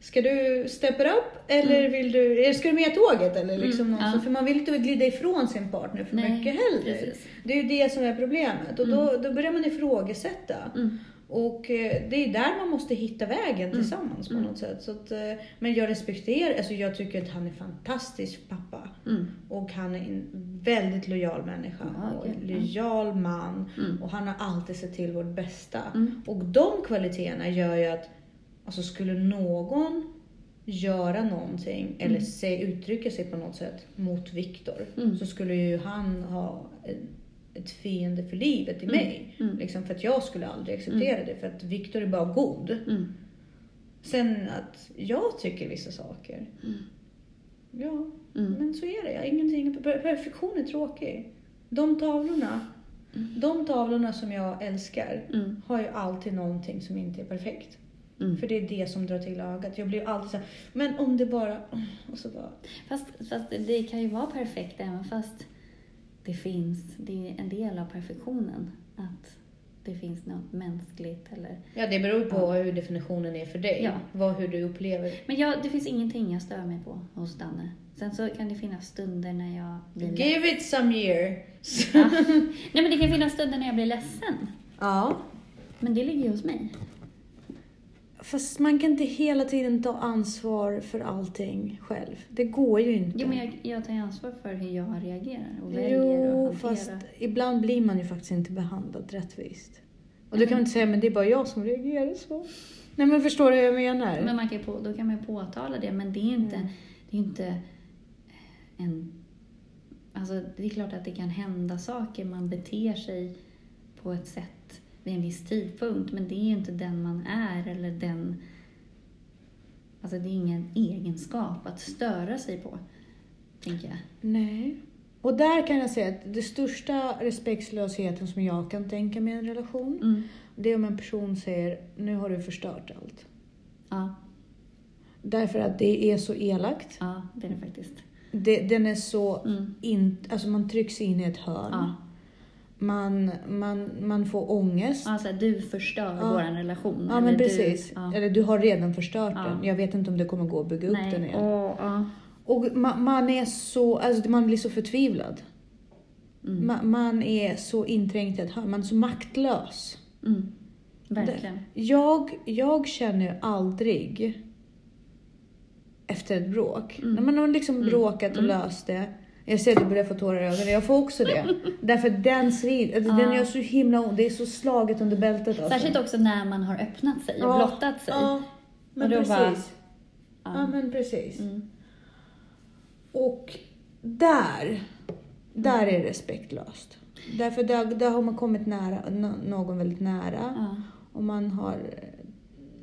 Ska du step it up eller vill du, eller ska du med tåget eller liksom
Mm, ja.
För man vill inte glida ifrån sin partner för
Nej,
mycket heller.
precis.
Det är ju det som är problemet och då, då börjar man ifrågasätta.
Mm.
Och eh, det är där man måste hitta vägen tillsammans på
Mm.
något sätt. Så att, eh, men jag respekterar, alltså jag tycker att han är fantastisk pappa.
Mm.
Och han är en väldigt lojal människa
Ja,
och en
ja.
lojal man.
Mm.
Och han har alltid sett till vårt bästa.
Mm.
Och de kvaliteterna gör ju att alltså skulle någon göra någonting eller se, uttrycka sig på något sätt mot Viktor
Mm.
så skulle ju han ha ett fiende för livet i mig.
Mm.
Liksom för att jag skulle aldrig acceptera det för att Viktor är bara god.
Mm.
Sen att jag tycker vissa saker.
Mm.
Ja,
Mm.
men så är det. Jag Ingenting, per- perfektion är tråkig. De tavlorna, de tavlorna som jag älskar
Mm.
har ju alltid någonting som inte är perfekt.
Mm.
För det är det som drar till ögat. Jag blir alltid så här, men om det bara... Och så bara
Fast, fast det kan ju vara perfekt även fast det finns, det är en del av perfektionen. Att det finns något mänskligt eller...
ja, det beror på
Ja.
hur definitionen är för dig.
Ja.
Vad, hur du upplever.
Men jag, det finns ingenting jag stör mig på hos Danne. Sen så kan det finnas stunder när jag blir.
Give it some years.
Ja. Nej men det kan finnas stunder när jag blir ledsen.
ja.
Men det ligger ju hos mig.
Fast man kan inte hela tiden ta ansvar för allting själv. Det går ju inte.
Jo men jag, jag tar ansvar för hur jag reagerar och väljer
Jo,
att
fast ibland blir man ju faktiskt inte behandlad rättvist. Och du kan inte säga, men det är bara jag som reagerar så. Nej men förstår du vad jag menar?
Men man kan på, då kan man ju påtala det, men det är inte,
Mm.
det är inte en... Alltså det är klart att det kan hända saker, man beter sig på ett sätt vid en viss tidpunkt, men det är ju inte den man är eller den... Alltså det är ingen egenskap att störa sig på, tänker jag.
Nej. Och där kan jag säga att det största respektlösheten som jag kan tänka mig i en relation,
Mm.
det är om en person säger, nu har du förstört allt.
Ja,
Därför att det är så elakt.
ja, det är det faktiskt.
Det, den är så,
Mm.
in, alltså man trycks in i ett hörn.
Ja.
Man, man, man får ångest.
Alltså, du förstör
Ja.
vår relation.
Ja men
du-
precis.
ja.
Eller du har redan förstört
Ja.
den. Jag vet inte om det kommer gå att bygga upp
Nej.
den igen.
Ja.
Och man, man är så, alltså man blir så förtvivlad.
Mm.
Man, man är så inträngd i ett hörn, man är så maktlös.
Mm. Verkligen.
Jag, jag känner aldrig efter ett bråk,
Mm.
när man har liksom
Mm.
bråkat och
Mm.
löst det. Jag ser att du börjar få tårar i ögonen, jag får också det. Därför den svin, alltså den
Ja.
gör så himla ont, det är så slaget under bältet. Alltså.
Särskilt också när man har öppnat sig och
Ja.
blottat sig.
Ja, men precis.
bara-
Ja. men precis.
Mm.
Och där, där är respektlöst. Därför där, där har man kommit nära, nå- någon väldigt nära
Ja.
och man har eh,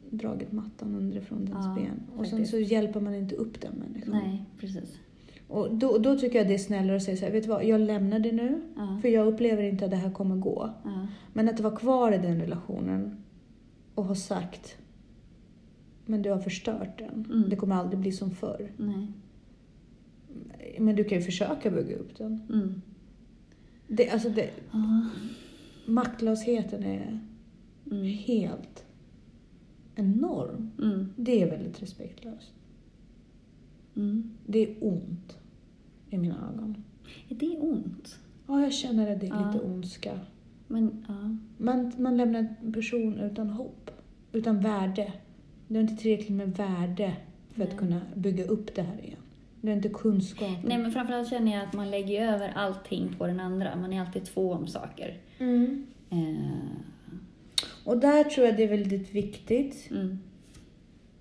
dragit mattan underifrån dens
Ja,
ben. Och sen
faktiskt.
så hjälper man inte upp den människan.
Nej, precis.
Och då, då tycker jag det är snällare att säga så här, vet du vad, jag lämnar det nu.
Ja.
För jag upplever inte att det här kommer gå.
Ja.
Men att vara kvar i den relationen och ha sagt, men du har förstört den.
Mm.
Det kommer aldrig bli som förr.
Nej.
Men du kan ju försöka bygga upp den.
Mm.
Det, alltså det,
Ja.
maktlösheten är
Mm.
helt enorm.
Mm.
Det är väldigt respektlöst.
Mm.
Det är ont i mina ögon.
Är det ont?
Ja, jag känner att det är
Ja.
lite ondska.
Men, ja.
Man, man lämnar en person utan hopp, utan värde. Du har inte tillräckligt med värde för att
Nej.
kunna bygga upp det här igen. Du har inte kunskap.
Nej, men framförallt känner jag att man lägger över allting på den andra. Man är alltid två om saker.
Mm.
Eh,
Och där tror jag det är väldigt viktigt
mm.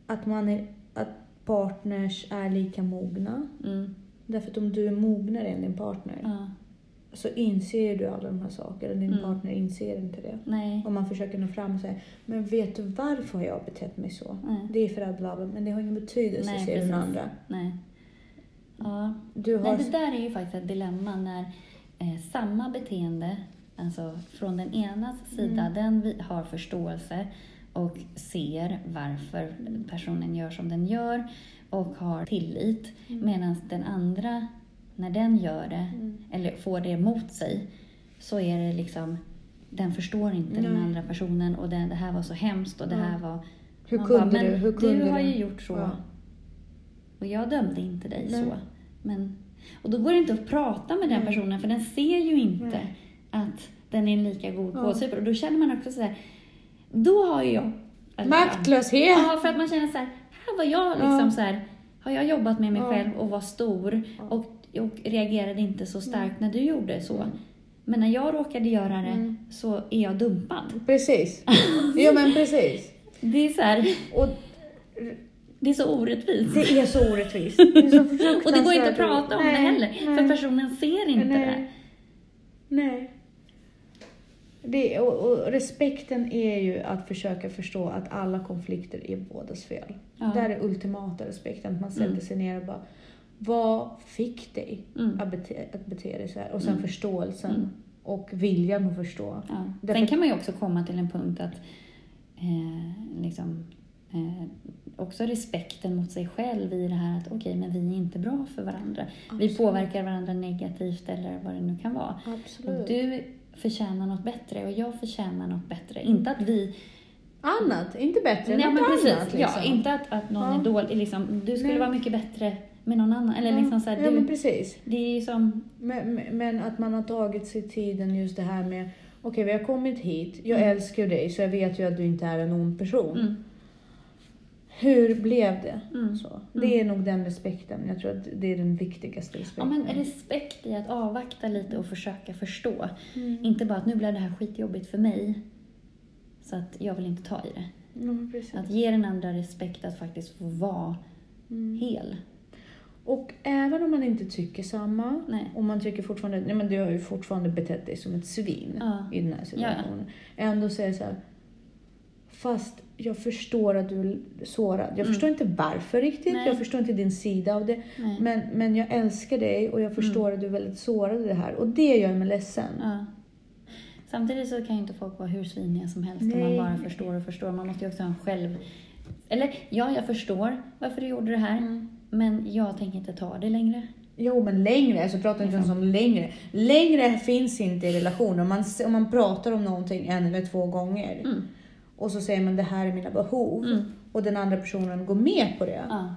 att, man är, att partners är lika mogna.
Mm.
Därför att om du är mognare än din partner
Ja.
så inser du alla de här sakerna. Din
Mm.
partner inser inte det.
Nej.
Om man försöker nå fram och säga, men vet du varför har jag betett mig så?
Nej.
Det är för att bla bla, men det har ingen betydelse,
Nej,
säger den andra.
Nej. Ja.
Du har...
Nej, det där är ju faktiskt ett dilemma när eh, samma beteende, alltså från den enas sida,
Mm.
den vi har förståelse och ser varför personen gör som den gör och har tillit.
Mm.
Medan den andra, när den gör det,
Mm.
eller får det emot sig, så är det liksom, den förstår inte den
Nej.
andra personen och den, det här var så hemskt och det här var
Hur kunde
bara,
du? Hur kunde
du har ju gjort så.
Ja.
Och jag dömde inte dig
Nej.
så. Men, och då går det inte att prata med den personen för den ser ju inte att den är en lika god
Ja.
kålsupare. Och då känner man också så här, då har ju jag... eller-
Maktlöshet!
Ja, för att man känner så här, var jag liksom
Ja.
så här, har jag jobbat med mig
Ja.
själv och var stor
Ja.
och, och reagerade inte så starkt när du gjorde så.
Mm.
Men när jag råkade göra det
Mm.
så är jag dumpad.
Precis. Jo men precis.
Det är så här,
Och
det är så orättvist.
det är så orättvist. Det är så
Och det går inte att prata om det
Nej,
heller,
nej.
för personen ser inte
Nej.
det.
Nej. Det, och, och respekten är ju att försöka förstå att alla konflikter är bådas fel.
Ja.
Där är ultimata respekten, att man sätter
Mm.
sig ner och bara Vad fick dig
Mm.
att, bete, att bete dig så här? Och sen
Mm.
förståelsen
Mm.
och viljan att förstå.
Ja.
Därför-
Sen kan man ju också komma till en punkt att eh, liksom, eh, också respekten mot sig själv i det här att okej, men vi är inte bra för varandra. Vi
Absolut.
påverkar varandra negativt eller vad det nu kan vara. Och
Absolut.
du förtjänar något bättre och jag förtjänar något bättre. Inte att vi...
Annat, inte bättre
Nej,
något
men precis.
annat. Liksom.
Ja, inte att, att någon
Ja.
är dålig. Liksom, du skulle
Nej.
vara mycket bättre med någon annan. Eller
Ja,
liksom så här,
ja,
du,
men precis.
det är ju som...
Men, men- att man har tagit sig tiden just det här med Okej, vi har kommit hit. Jag
Mm.
älskar dig så jag vet ju att du inte är en ond person.
Mm,
Hur blev det?
mm.
Så. Det är nog den respekten. Jag tror att det är den viktigaste
Ja,
respekten.
men respekt i att avvakta lite och försöka förstå.
Mm.
Inte bara att nu blev det här skitjobbigt för mig, så att jag vill inte ta i det.
Ja, precis.
Att ge den andra respekt att faktiskt få vara
Mm.
hel.
Och även om man inte tycker samma,
Nej.
och man tycker fortfarande, nej men du har ju fortfarande betett dig som ett svin
Ja.
i den här situationen. Ändå säga så här, fast jag förstår att du är sårad. Jag
Mm.
förstår inte varför riktigt,
Nej.
jag förstår inte din sida av det.
Nej.
Men, men jag älskar dig och jag förstår
Mm.
att du är väldigt sårad i det här. Och det gör mig ledsen.
Ja. Samtidigt så kan ju inte folk vara hur sviniga som helst om man
Nej.
bara förstår och förstår. Man måste ju också ha en själv... Eller ja, jag förstår varför du gjorde det här,
Mm.
men jag tänker inte ta det längre.
Jo, men längre. Alltså pratar inte ens om längre. Längre finns inte i relationer. Om man, om man pratar om någonting en eller två gånger
Mm.
Och så säger man det här är mina behov
Mm.
och den andra personen går med på det.
Ja.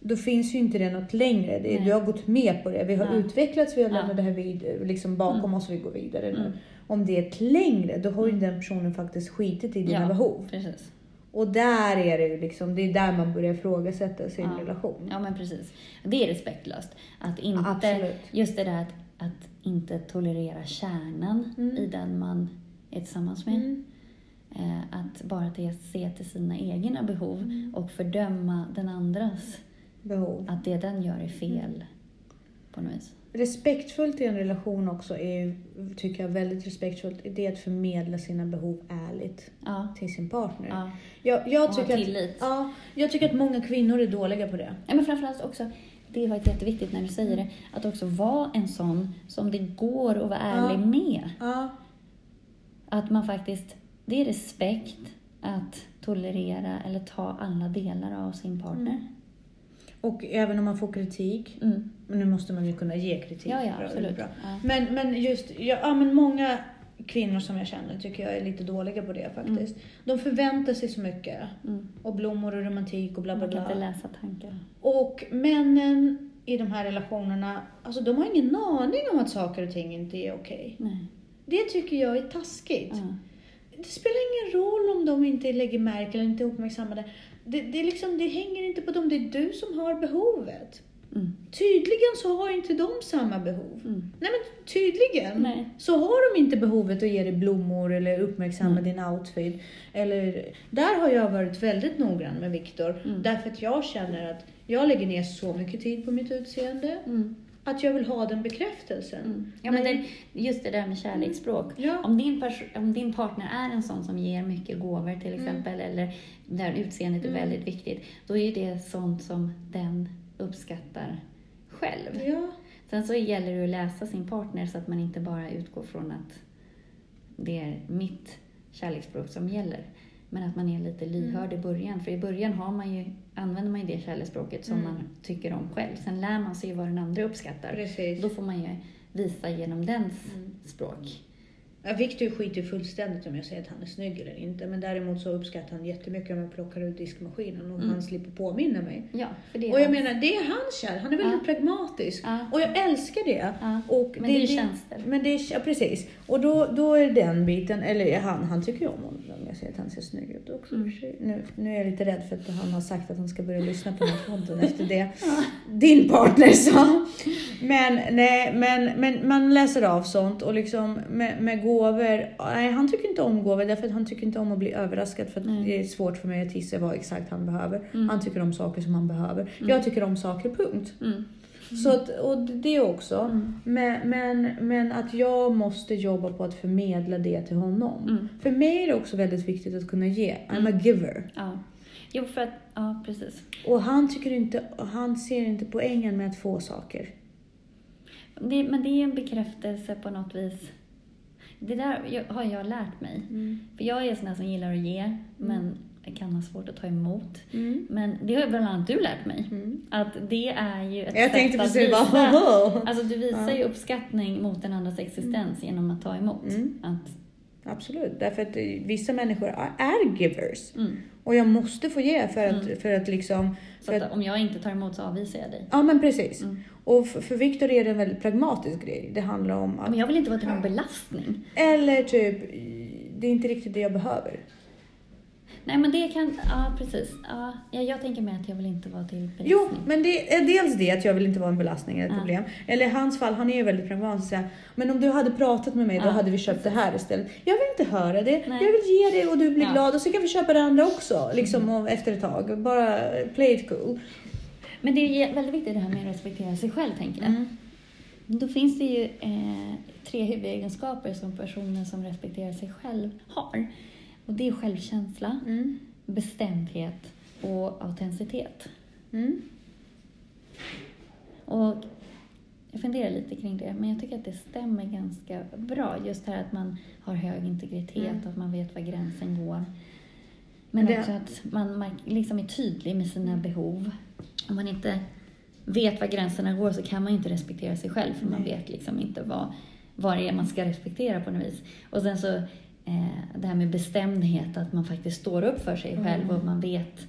Då finns ju inte det något längre. Det, du har gått med på det. Vi har
Ja.
utvecklats, vi har lämnat det här vid, liksom bakom
Mm.
oss och vi går vidare nu.
Mm.
Om det är ett längre, då har ju den personen faktiskt skitit i dina behov.
Precis.
Och där är det ju liksom, det är där man börjar ifrågasätta sin
Ja.
relation.
Ja, men precis. Det är respektlöst. Att inte,
Absolut.
just det där att, att inte tolerera kärnan
Mm.
i den man är tillsammans med.
Mm.
Eh, att bara se till sina egna behov
Mm.
och fördöma den andras.
Behov.
Att det den gör är fel. På något vis.
Respektfullt i en relation också är tycker jag, väldigt respektfullt. Det är att förmedla sina behov ärligt
Ja.
till sin partner.
ja.
Jag, jag,
Och ha
tycker att,
tillit.
ja, jag tycker att många kvinnor är dåliga på det.
Ja, men framförallt också, det faktiskt jätteviktigt när du säger det, att också vara en sån som det går att vara ärlig
Ja.
med.
Ja.
Att man faktiskt, det är respekt att tolerera eller ta alla delar av sin partner.
Mm. Och även om man får kritik,
Mm.
men nu måste man ju kunna ge kritik.
Ja, ja,
Bra,
absolut.
bra.
Ja.
Men, men just, ja, ja, men många kvinnor som jag känner tycker jag är lite dåliga på det faktiskt. De förväntar sig så mycket.
Mm.
Och blommor och romantik och bla bla
Man kan inte
bla.
läsa tankar.
Och männen i de här relationerna, alltså de har ingen aning om att saker och ting inte är okej.
Nej.
Det tycker jag är taskigt. Det spelar ingen roll om de inte lägger märke eller inte är uppmärksammade. Det, det, är liksom, det hänger inte på dem, det är du som har behovet.
Mm.
Tydligen så har inte de samma behov.
Mm.
Nej men tydligen
Nej.
så har de inte behovet att ge dig blommor eller uppmärksamma
Mm.
din outfit. Eller, där har jag varit väldigt noggrann med Viktor.
Mm.
Därför att jag känner att jag lägger ner så mycket tid på mitt utseende.
Mm.
Att jag vill ha den bekräftelsen.
Mm. Ja, men det, just det där med kärleksspråk.
Ja.
Om, din om din partner är en sån som ger mycket gåvor till
Mm.
exempel, eller där utseendet är
Mm.
väldigt viktigt, då är det sånt som den uppskattar själv.
Ja.
Sen så gäller det att läsa sin partner så att man inte bara utgår från att det är mitt kärleksspråk som gäller. Men att man är lite lyhörd i början. För i början har man ju, använder man ju det kärleksspråket som
Mm.
man tycker om själv. Sen lär man sig ju vad den andra uppskattar.
Precis.
Då får man ju visa genom dens
Mm.
språk.
Ja, Victor skiter fullständigt om jag säger att han är snygg eller inte. Men däremot så uppskattar han jättemycket om jag plockar ut diskmaskinen och
Mm.
han slipper påminna mig.
Ja, det är
Och jag
hans-
menar, det är hans kär. Han är väldigt pragmatisk.
Ja.
Och jag älskar det.
Ja,
Och
men det är ju tjänster.
Men det är, ja, precis. Och då, då är det den biten, eller han, han tycker ju om honom om jag säger att han ser snygg ut också.
Mm.
Nu, nu är jag lite rädd för att han har sagt att han ska börja lyssna på den podden efter det din partner sa. Men, nej, men, men man läser av sånt och liksom med, med gåvor. Nej, han tycker inte om gåvor därför att han tycker inte om att bli överraskad för
Nej.
det är svårt för mig att gissa vad exakt han behöver.
Mm.
Han tycker om saker som han behöver. Jag tycker om saker, punkt.
Mm.
Så att, och det också.
Mm.
Men, men, men att jag måste jobba på att förmedla det till honom.
Mm.
För mig är det också väldigt viktigt att kunna ge. I'm a giver.
Ja. Jo, för att, ja precis.
Och han, tycker inte, han ser inte poängen med att få saker.
Det, men det är en bekräftelse på något vis. Det där har jag lärt mig. För jag är sån här som gillar att ge, men kan ha svårt att ta emot.
Mm.
Men det har bland annat du lärt mig.
Mm.
Att det är ju ett
Jag
sätt
tänkte
att
precis bara,
visa...
"Hoho."
Alltså du visar
Ja.
ju uppskattning mot den andras existens genom att ta emot.
Mm.
Att,
Absolut, därför att eh, vissa människor är, givers.
mm.
Och jag måste få ge för att,
Mm.
för att liksom...
Så
För
att
att,
om jag inte tar emot så avvisar jag dig.
ja men precis.
Mm.
Och för, Victor är det en väldigt pragmatisk grej. Det handlar om att...
Men jag vill inte vara till någon belastning.
Eller typ, det är inte riktigt det jag behöver.
Nej men det kan, ja precis. Ja, ja, jag tänker mig att jag vill inte vara till belastning.
Jo, men det är dels det att jag vill inte vara en belastning eller ett
Ja.
problem. Eller i hans fall, han är ju väldigt pragmatisk. Men om du hade pratat med mig, då
Ja,
hade vi köpt det här istället. Jag vill inte höra det.
Nej.
Jag vill ge det och du blir glad och så kan vi köpa det andra också. Liksom och efter ett tag. Bara play it cool.
Men det är väldigt viktigt det här med att respektera sig själv tänker jag.
Mm.
Då finns det ju eh, tre huvudegenskaper som personer som respekterar sig själv har. Och det är självkänsla,
Mm.
bestämdhet och autenticitet.
Mm.
Och jag funderar lite kring det, men jag tycker att det stämmer ganska bra. Just det här att man har hög integritet,
Mm.
att man vet var gränsen går. Men
Det-
också att man liksom är tydlig med sina behov. Om man inte vet var gränserna går så kan man ju inte respektera sig själv, för man
Nej.
vet liksom inte vad, vad det är man ska respektera på något vis. Och sen så det här med bestämdhet, att man faktiskt står upp för sig själv
Mm.
och man vet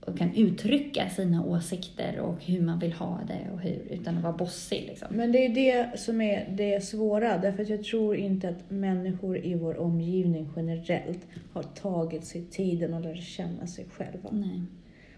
och kan uttrycka sina åsikter och hur man vill ha det och hur, utan att vara bossig. Liksom.
Men det är det som är det svåra. Därför att jag tror inte att människor i vår omgivning generellt har tagit sig tiden att lära känna sig själva.
Nej.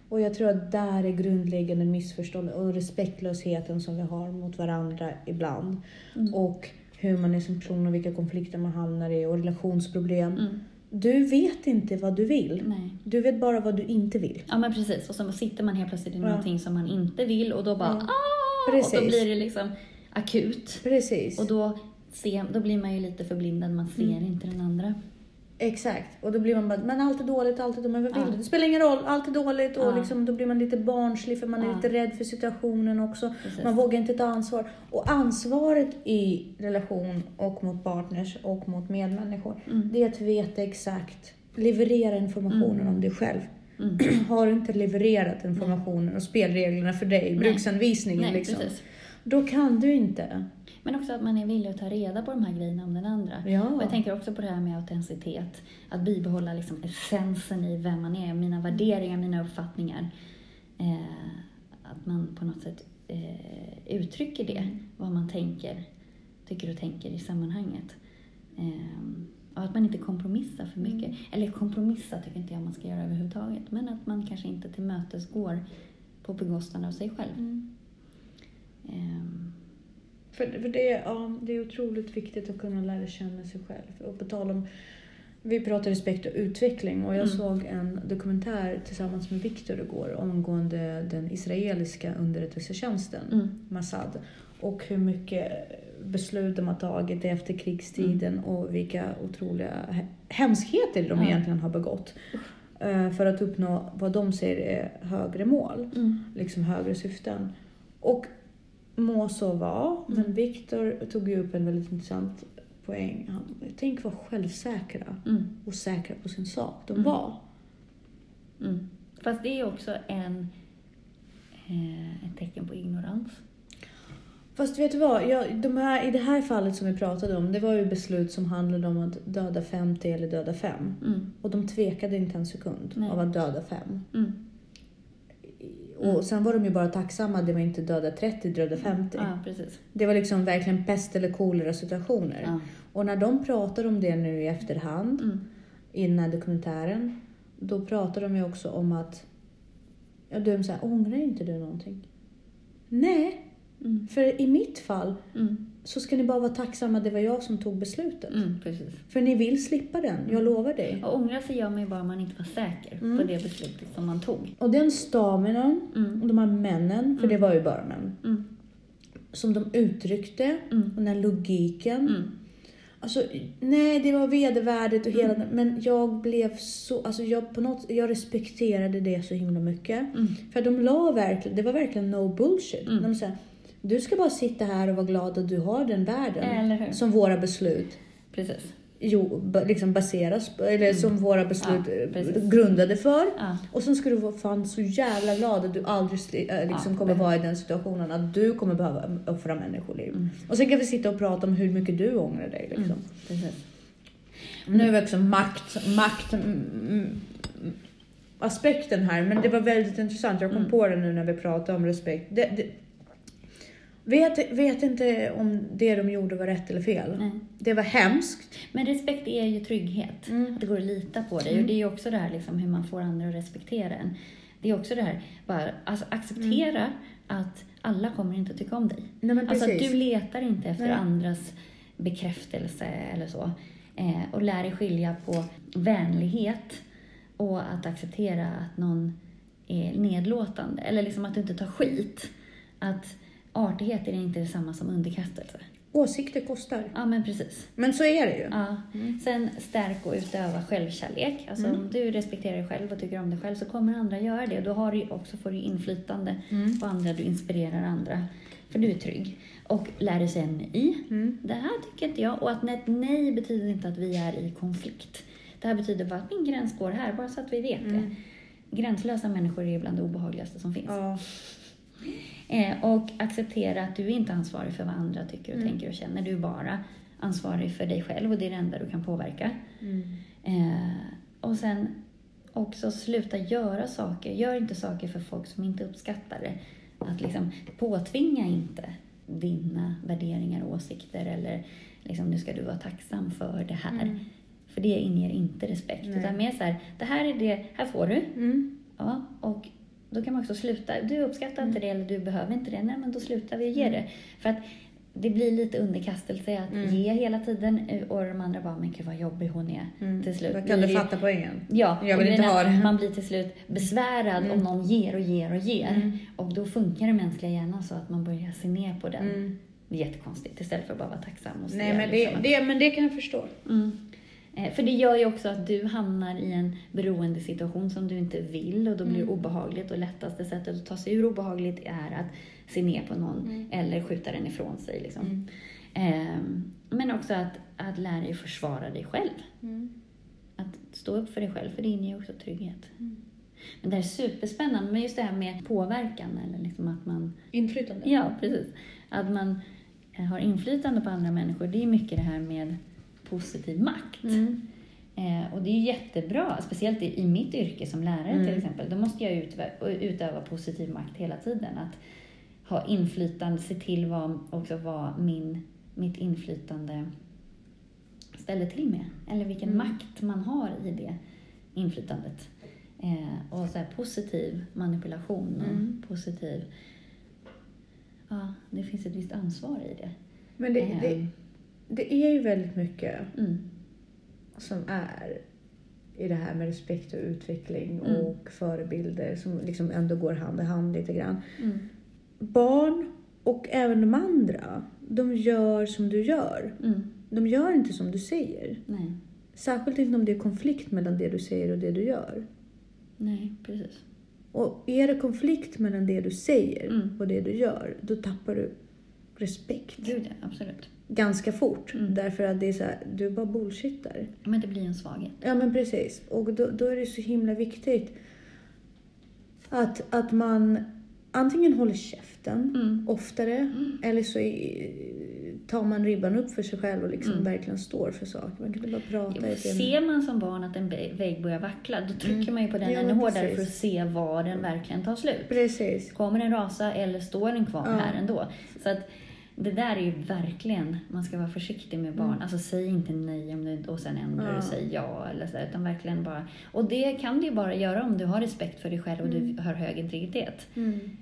Och jag tror att där är grundläggande missförstånd och respektlösheten som vi har mot varandra ibland.
Mm.
Och hur man är som person och vilka konflikter man hamnar i och relationsproblem.
Mm.
Du vet inte vad du vill.
Nej.
Du vet bara vad du inte vill.
Ja men precis, och så sitter man helt plötsligt i
Ja.
någonting som man inte vill och då bara
Ja.
ah!
Precis.
Och då blir det liksom akut.
Precis.
Och då, ser, då blir man ju lite förblindad, man ser
Mm.
inte den andra.
Exakt. Och då blir man bara, men allt är dåligt, allt är dåligt. Men vad vill
Ja.
du? Det spelar ingen roll, allt är dåligt. Och
Ja.
liksom, då blir man lite barnslig för man är
Ja.
lite rädd för situationen också.
Precis.
Man vågar inte ta ansvar. Och ansvaret i relation och mot partners och mot medmänniskor,
Mm.
det är att veta exakt, leverera informationen
Mm.
om dig själv.
Mm.
Har du inte levererat informationen och spelreglerna för dig,
Nej.
bruksanvisningen
Nej,
liksom,
precis.
då kan du inte.
Men också att man är villig att ta reda på de här grejerna om den andra.
Ja.
Och jag tänker också på det här med autenticitet. Att bibehålla liksom essensen i vem man är, mina värderingar, mina uppfattningar. Eh, att man på något sätt eh, uttrycker det, vad man tänker, tycker och tänker i sammanhanget. Eh, och att man inte kompromissar för mycket. Eller kompromissa tycker inte jag man ska göra överhuvudtaget. Men att man kanske inte tillmötesgår på bekostnad av sig själv. Eh,
För, för det, är- ja, det är otroligt viktigt att kunna lära känna sig själv. Och på tal om, vi pratar respekt och utveckling och jag
Mm.
såg en dokumentär tillsammans med Viktor igår angående den israeliska underrättelsetjänsten,
mm,
Mossad. Och hur mycket beslut de har tagit efter krigstiden och vilka otroliga he- hemskheter de
Ja.
egentligen har begått. eh, För att uppnå vad de ser är högre mål
mm,
liksom högre syften. Och må så vara, men
Mm.
Viktor tog ju upp en väldigt intressant poäng. Han, tänk vad självsäkra
mm.
och säkra på sin sak de
Mm.
var.
Mm. Fast det är också en, eh, ett tecken på ignorans.
Fast vet du vad? Jag, de här, I det här fallet som vi pratade om, det var ju beslut som handlade om att döda 50 eller döda 5.
Mm.
Och de tvekade inte en sekund
Nej.
av att döda 5.
Mm.
Och sen var de ju bara tacksamma, det var inte döda 30, döda 50.
Ja, precis.
Det var liksom verkligen pest eller kolera situationer.
Ja.
Och när de pratar om det nu i efterhand,
Mm.
i den här dokumentären, då pratar de ju också om att, ja du här, ångrar inte du någonting? Nej,
Mm.
för i mitt fall
Mm.
Så ska ni bara vara tacksamma, det var jag som tog beslutet.
Mm.
För ni vill slippa den, jag lovar dig.
Och ångra sig gör man ju bara om man inte var säker
Mm.
på det beslutet som man tog.
Och den staminan,
Mm.
och de här männen, för det var ju bara män,
Mm.
som de uttryckte,
Mm.
och den här logiken.
Mm.
Alltså, nej, det var vedervärdigt och hela Men jag blev så, alltså jag på något, jag respekterade det så himla mycket.
Mm.
För de la verkligen, det var verkligen no bullshit.
Mm.
De sa, du ska bara sitta här och vara glad att du har den världen. Som våra beslut
Precis.
jo, liksom baseras på, eller som våra beslut
Mm. Ja,
eh, grundade för.
Ja.
Och sen ska du vara fan så jävla glad att du aldrig äh, liksom
Ja,
kommer vara i den situationen att du kommer behöva offra människoliv.
Mm.
Och sen kan vi sitta och prata om hur mycket du ångrar dig. Liksom.
Mm.
Nu är vi också makt, makt mm, mm, aspekten här, men det var väldigt intressant. Jag kom
Mm.
på det nu när vi pratade om respekt. Det, det, vet, vet inte om det de gjorde var rätt eller fel.
Nej.
Det var hemskt.
Men respekt är ju trygghet.
Mm.
Att det går att lita på dig. Och det är ju också det här liksom, hur man får andra att respektera en. Det är också det här, bara alltså, acceptera att alla kommer inte tycka om dig.
Nej, men
Alltså att du letar inte efter
Nej.
andras bekräftelse eller så. Eh, och lär dig skilja på vänlighet och att acceptera att någon är nedlåtande. Eller liksom att du inte tar skit. Att artighet är inte detsamma som underkastelse.
Åsikter kostar.
Ja, men precis.
Men så är det ju.
Ja. Sen stärk och utöva självkärlek. Alltså
Mm.
om du respekterar dig själv och tycker om dig själv så kommer andra göra det. Då har du också får du inflytande
Mm.
på andra, du inspirerar andra. För du är trygg. Och lär dig säga nej.
Mm.
Det här tycker inte jag. Och att ett nej betyder inte att vi är i konflikt. Det här betyder bara att min gräns går här, bara så att vi vet
Mm.
det. Gränslösa människor är bland det obehagligaste som finns.
Ja.
Eh, och acceptera att du är inte ansvarig för vad andra tycker och
Mm.
tänker och känner. Du är bara ansvarig för dig själv och det är det enda du kan påverka. Eh, och sen också sluta göra saker. Gör inte saker för folk som inte uppskattar det. Att liksom påtvinga inte dina värderingar och åsikter eller liksom, nu ska du vara tacksam för det här.
Mm.
För det inger inte respekt.
Nej.
Utan mer så här, det här är det, här får du.
Mm.
Ja, och då kan man också sluta. Du uppskattar inte det eller du behöver inte det. Nej, men då slutar vi och ger det. För att det blir lite underkastelse att
Mm.
ge hela tiden och de andra bara, men gud vad jobbig hon är
Mm.
till slut.
Då kan
blir det
fatta poängen.
Ja,
Jag vill inte ha det.
Man blir till slut besvärad
Mm.
om någon ger och ger och ger.
Mm.
Och då funkar den mänskliga hjärnan så att man börjar se ner på den.
Mm.
Det är jättekonstigt istället för att bara vara tacksam och se
Nej, men det,
liksom att-
det, men det kan jag förstå.
Eh, För det gör ju också att du hamnar i en beroendesituation som du inte vill och då blir det
Mm.
obehagligt och lättaste sättet att ta sig ur obehagligt är att se ner på någon
Mm.
eller skjuta den ifrån sig. Liksom.
Mm.
Ehm, men också att, att lära dig försvara dig själv.
Mm.
Att stå upp för dig själv, för det inger ju också trygghet.
Mm.
Men det här är superspännande, men just det här med påverkan eller liksom att man
Inflytande.
Ja, precis. Att man har inflytande på andra människor, det är mycket det här med positiv makt.
Mm.
Eh, och det är jättebra, speciellt i, i mitt yrke som lärare
Mm.
till exempel. Då måste jag utöva, utöva positiv makt hela tiden. Att ha inflytande, se till vad, också vad min, mitt inflytande ställer till med. Eller vilken
Mm.
makt man har i det inflytandet. Eh, och så här positiv manipulation och
Mm.
positiv... Ja, det finns ett visst ansvar i det.
Men det, det,
Ehm,
det är ju väldigt mycket
mm,
som är i det här med respekt och utveckling
Mm.
och förebilder som liksom ändå går hand i hand lite grann.
mm,
Barn och även de andra, de gör som du gör.
mm,
De gör inte som du säger.
nej,
Särskilt inte om det är konflikt mellan det du säger och det du gör.
nej, precis.
Och är det konflikt mellan det du säger
Mm.
och det du gör, då tappar du respekt
Gud ja, absolut.
Ganska fort.
Mm.
Därför att det är så här, du bara bullshittar.
Men det blir en svaghet.
Ja men precis. Och då, då är det så himla viktigt att, att man antingen håller käften
Mm.
oftare eller så tar man ribban upp för sig själv och liksom
Mm.
verkligen står för saker. Man kan inte bara prata ämne.
Ser man som barn att en vä- vägg börjar vackla, då trycker man ju på den
Mm. Ja,
ännu hårdare
precis.
för att se var den verkligen tar slut.
Precis.
Kommer den rasa eller står den kvar
Ja.
här ändå? Så att det där är ju verkligen, man ska vara försiktig med barn. Alltså säg inte nej om du och sen ändrar
Mm.
Du säg ja. Eller så, utan verkligen bara, och det kan du ju bara göra om du har respekt för dig själv och
Mm.
du har hög integritet.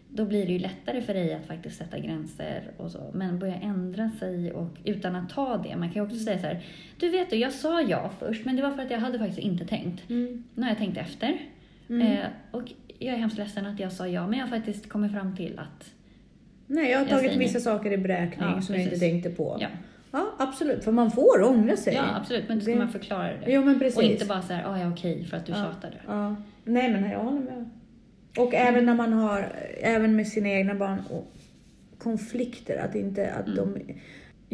Då blir det ju lättare för dig att faktiskt sätta gränser och så. Men börja ändra sig och utan att ta det. Man kan ju också
Mm.
säga så här, du vet du, jag sa ja först men det var för att jag hade faktiskt inte tänkt.
Mm.
Nu har jag tänkt efter.
Mm.
Eh, och jag är hemskt ledsen att jag sa ja, men jag har faktiskt kommit fram till att
Nej, jag har
Jag
tagit
säger
vissa saker i beräkning
Ja,
som jag inte
precis.
tänkte på.
Ja,
Ja, absolut. För man får ångra sig.
ja absolut. Men då ska
Det-
man förklara det.
Jo, men precis.
och inte bara så här, ah, ja okej, för att du
Ja.
tjatade.
Ja. Nej, men jag håller med. Och även när man har, även med sina egna barn, och konflikter. Att inte, att
Mm.
de...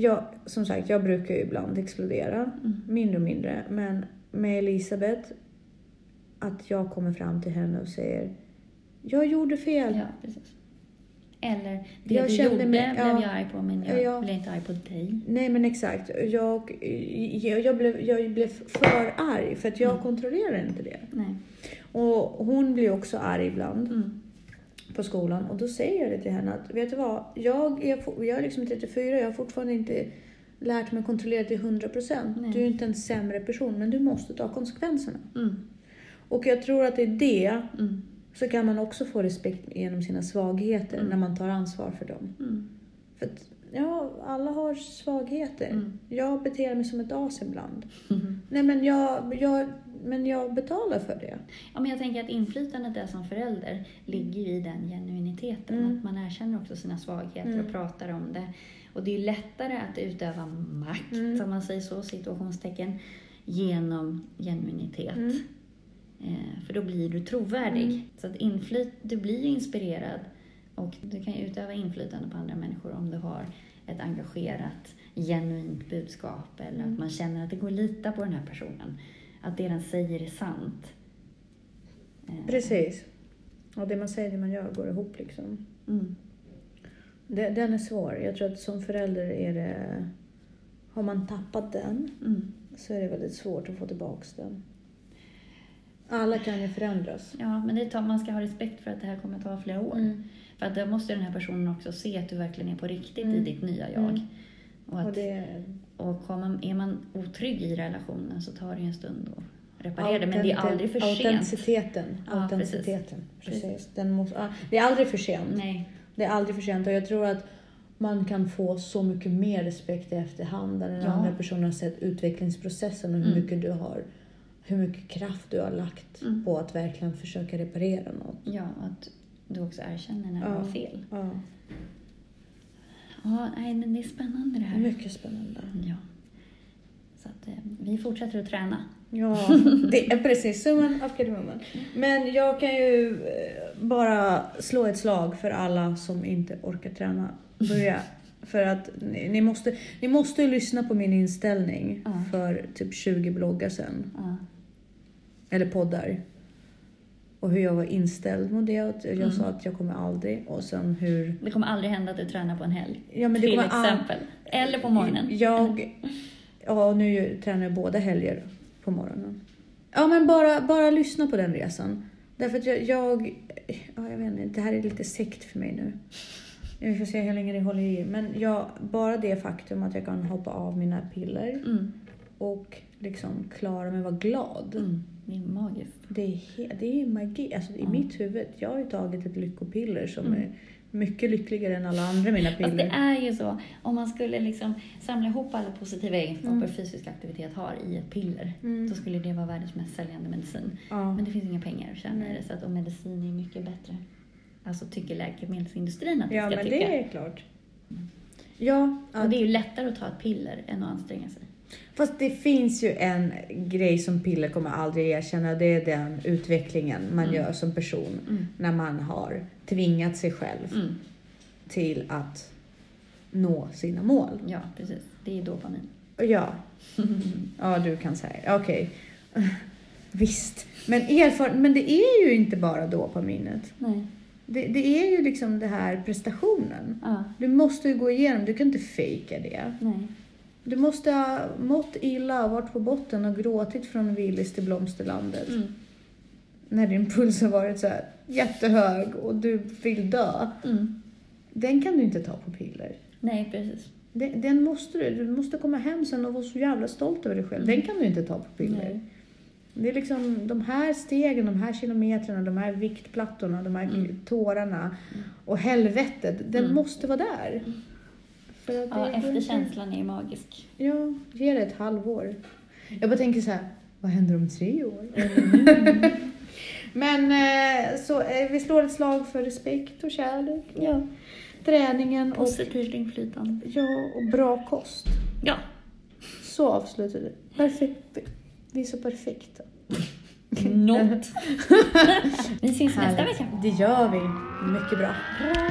Jag, som sagt, jag brukar ju ibland explodera.
Mm.
Mindre och mindre. Men med Elisabeth, att jag kommer fram till henne och säger Jag gjorde fel.
Ja, precis. Eller, det
Jag
du
kände
gjorde
mig-
blev
ja.
jag arg på, men jag
Ja.
blev inte arg på dig.
Nej men exakt. Jag, jag, jag, blev, jag blev för arg för att jag
Mm.
kontrollerar inte det.
Nej.
Och hon blir också arg ibland
Mm.
på skolan och då säger jag det till henne att vet du vad, jag är, jag är liksom 34, jag har fortfarande inte lärt mig att kontrollera till 100%.
Nej.
Du är inte en sämre person men du måste ta konsekvenserna.
Mm.
Och jag tror att i det
Mm.
Så kan man också få respekt genom sina svagheter
Mm.
när man tar ansvar för dem.
Mm.
För att, ja, alla har svagheter.
Mm.
Jag beter mig som ett as ibland.
Mm.
Nej men jag, jag, men jag betalar för det.
Ja, men jag tänker att inflytandet är som förälder ligger i den genuiniteten.
Mm.
Att man erkänner också sina svagheter
Mm.
och pratar om det. Och det är lättare att utöva makt,
Mm.
om man säger så, situationstecken, genom genuinitet. Eh, för då blir du trovärdig.
Mm.
Så att inflyt, du blir ju inspirerad och du kan ju utöva inflytande på andra människor om du har ett engagerat, genuint budskap eller
Mm.
att man känner att det går att lita på den här personen. Att det den säger är sant. Eh,
Precis. Och det man säger det man gör går ihop liksom.
Mm.
Den är svår. Jag tror att som förälder är det... Har man tappat den
Mm.
så är det väldigt svårt att få tillbaka den. Alla kan ju förändras.
Ja, men det tar, man ska ha respekt för att det här kommer att ta flera år.
Mm.
För att då måste den här personen också se att du verkligen är på riktigt
Mm.
i ditt nya jag.
Mm.
Och, att,
Och det,
och kommer, är man otrygg i relationen så tar det ju en stund att reparera det. Men det är aldrig för sent.
Autenticiteten.
Ja,
Autenticiteten.
precis.
Precis. Den måste, det är aldrig för sent.
Nej.
Det är aldrig för sent och jag tror att man kan få så mycket mer respekt i efterhand när den
Ja.
andra personen har sett utvecklingsprocessen och hur
Mm.
mycket du har hur mycket kraft du har lagt
Mm.
på att verkligen försöka reparera något.
Ja, att du också erkänner när du
Ja.
har fel.
Ja,
Ja, nej, men det är spännande det här.
mycket spännande.
Ja. Så att, eh, vi fortsätter att träna.
Ja, det är precis summan av kardemumman. Men jag kan ju eh, bara slå ett slag för alla som inte orkar träna. Börja. För att ni, ni, måste, ni måste lyssna på min inställning
Ja.
för typ 20 bloggar sedan.
Ja.
Eller poddar. Och hur jag var inställd mot det. och Jag
Mm.
sa att jag kommer aldrig. Och sen hur...
Det kommer aldrig hända att du tränar på en helg.
Ja, men det
till
kommer all-
exempel. Eller på morgonen.
Jag... Ja, nu tränar jag båda helger på morgonen. Ja, men bara, bara lyssna på den resan. Därför att jag... jag ja, jag vet inte, det här är lite sekt för mig nu. Vi får se hur länge det håller i. Men jag, bara det faktum att jag kan hoppa av mina piller
Mm.
och liksom klara mig vara glad.
Mm. Det är magiskt.
Det är, det är magi. Alltså, I
Ja.
mitt huvud, jag har ju tagit ett lyckopiller som
Mm.
är mycket lyckligare än alla andra mina
Fast det
piller.
är ju så, om man skulle liksom samla ihop alla positiva egenskaper
Mm.
fysisk aktivitet har i ett piller,
Mm.
då skulle det vara världens mest säljande medicin.
Ja.
Men det finns inga pengar att tjäna i det, så att, och medicin är mycket bättre. Alltså tycker läkemedelsindustrin att vi
ja,
ska
men
tycka.
det är klart. Ja,
Och det är ju lättare att ta ett piller än att anstränga sig.
Fast det finns ju en grej som piller kommer aldrig erkänna. Det är den utvecklingen man
Mm.
gör som person
Mm.
när man har tvingat sig själv
Mm.
till att nå sina mål.
Ja, precis. Det är dopamin.
Ja, ja du kan säga. Okej. Visst. Men, erfaren- men det är ju inte bara dopaminet.
Nej.
Det, det är ju liksom det här prestationen.
Ja.
Du måste ju gå igenom, du kan inte fejka det.
Nej.
Du måste ha mått illa, varit på botten och gråtit från Willys till Blomsterlandet.
Mm.
När din puls har varit så här jättehög och du vill dö.
Mm.
Den kan du inte ta på piller.
Nej, precis.
Den, den måste du, du måste komma hem sen och vara så jävla stolt över dig själv. Den kan du inte ta på piller.
Nej.
Det är liksom de här stegen, de här kilometrarna, de här viktplattorna, de här
Mm.
tårarna och helvetet, den
Mm.
måste vara där.
Ja, efterkänslan är ju magisk.
Ja, ge det ett halvår. Jag bara tänker så här, vad händer om tre år? Men eh, så eh, vi slår ett slag för respekt och kärlek.
Ja.
Träningen och,
Positivt inflytande.
ja, och bra kost.
Ja.
Så avslutar vi. Perfekt. Vi är så perfekta.
Något. Vi syns nästa vecka.
Det gör vi. Mycket bra.
Bra.